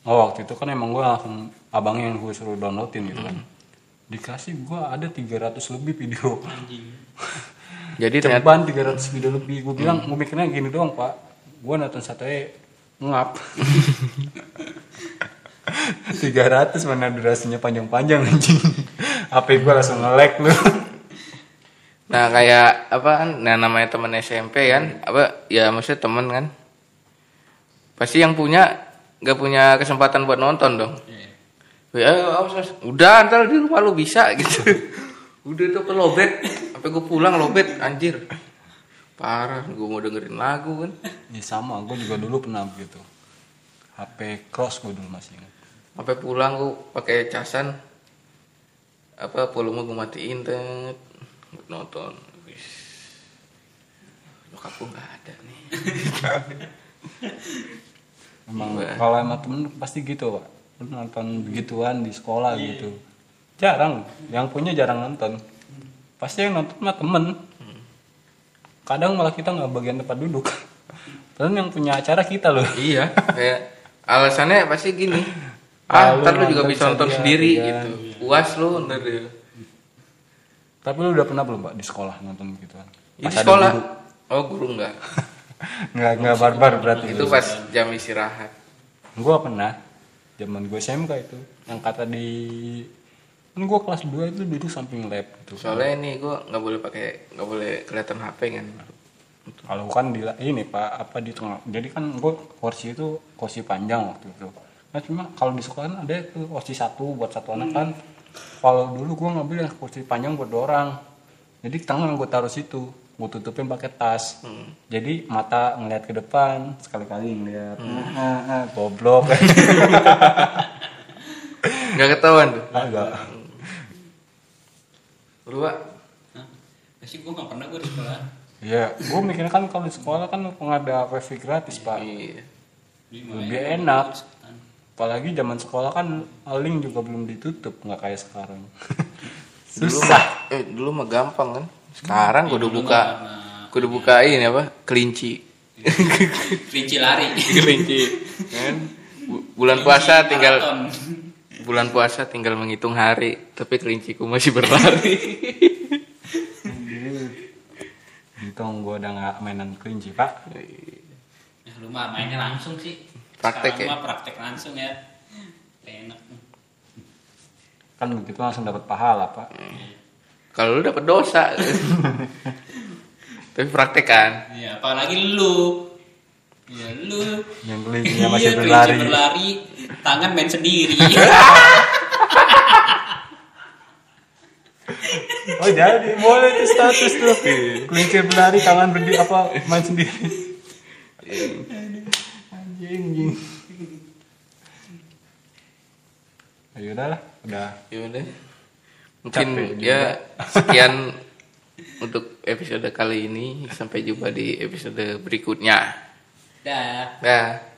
Oh waktu itu kan emang gue langsung abangnya yang gue suruh downloadin gitu kan. Dikasih gue ada 300 lebih video. Anjing. Jadi ternyata ceban 300 video lebih. Gue bilang gue mikirnya gini doang pak. Gue nonton satu ngap. 300 mana durasinya panjang-panjang anjing HP gue langsung nge-lag lu Nah kayak apa kan, nah namanya temen SMP kan, apa ya maksudnya temen kan, pasti yang punya nggak punya kesempatan buat nonton dong. Iya. Ya, udah ntar di rumah lu bisa gitu. udah tuh ke lobet, sampai gue pulang lobet, anjir. Parah, gue mau dengerin lagu kan. ya sama gue juga dulu pernah begitu HP cross gue dulu masih ingat sampai pulang gue pakai casan apa volume gue matiin tet. Nonton. Wis. nyokap gue nggak ada nih. Emang Iya. kalau emang temen pasti gitu pak. Nonton begituan di sekolah gitu. Jarang. Yang punya jarang nonton. Pasti yang nonton mah temen. Kadang malah kita nggak bagian tempat duduk. Padahal yang punya acara kita loh. Iya kayak alasannya pasti gini. Ah, lu ntar lu juga bisa nonton sendiri, sendiri iya. gitu puas lu ntar dia tapi lu udah pernah belum pak di sekolah nonton Ini Pas ada sekolah? guru. oh guru enggak? Nggak nggak barbar berarti. Itu pas jam istirahat. Gue pernah. Zaman gue SMK itu. Yang kata di kan gue kelas 2 itu duduk samping lab gitu. Soalnya ini gue nggak boleh pakai nggak boleh kelihatan HP kan. Kalau kan di ini pak apa di tengah jadi kan gue kursi itu kursi panjang waktu itu. Nah cuma kalau di sekolah kan ada kursi satu buat satu anak kan kalau dulu gue ngambil yang kursi panjang buat dua orang. Jadi tangan gue taruh situ gue tutupin pakai tas. Jadi mata ngeliat ke depan sekali-kali ngeliat. Ah, ah, ah, goblok. Nggak ketahuan tuh? Agak lu Wak? Hah? Pasti gue gak pernah gue di sekolah. Iya, gue mikirnya kan kalau di sekolah kan ada wifi gratis pak, iya. Lebih enak. Apalagi zaman sekolah kan link juga belum ditutup, nggak kayak sekarang. dulu Susah. mah, eh dulu mah gampang kan sekarang gue udah dulu buka gue udah bukain apa kelinci Kelinci lari. kelinci kan Bu- bulan puasa tinggal bulan puasa tinggal menghitung hari tapi kelinciku masih berlari Untung gue udah nggak mainan kelinci pak. Ya, lu mah mainnya langsung sih. Praktek Sekarang ya? praktek langsung ya. Enak. Kan begitu langsung dapat pahala pak. kalau lu dapet dosa tapi praktek kan Ya, apalagi lu. Ya lu. Yang kelincinya masih Iya, berlari. kelinci berlari, tangan main sendiri. Oh jadi boleh itu status tuh. Kelinci berlari tangan berdiri apa main sendiri. Anjing anjing. Ayo udah lah, udah. ya udah mungkin Capek juga. ya sekian untuk episode kali ini sampai jumpa di episode berikutnya Dah. dah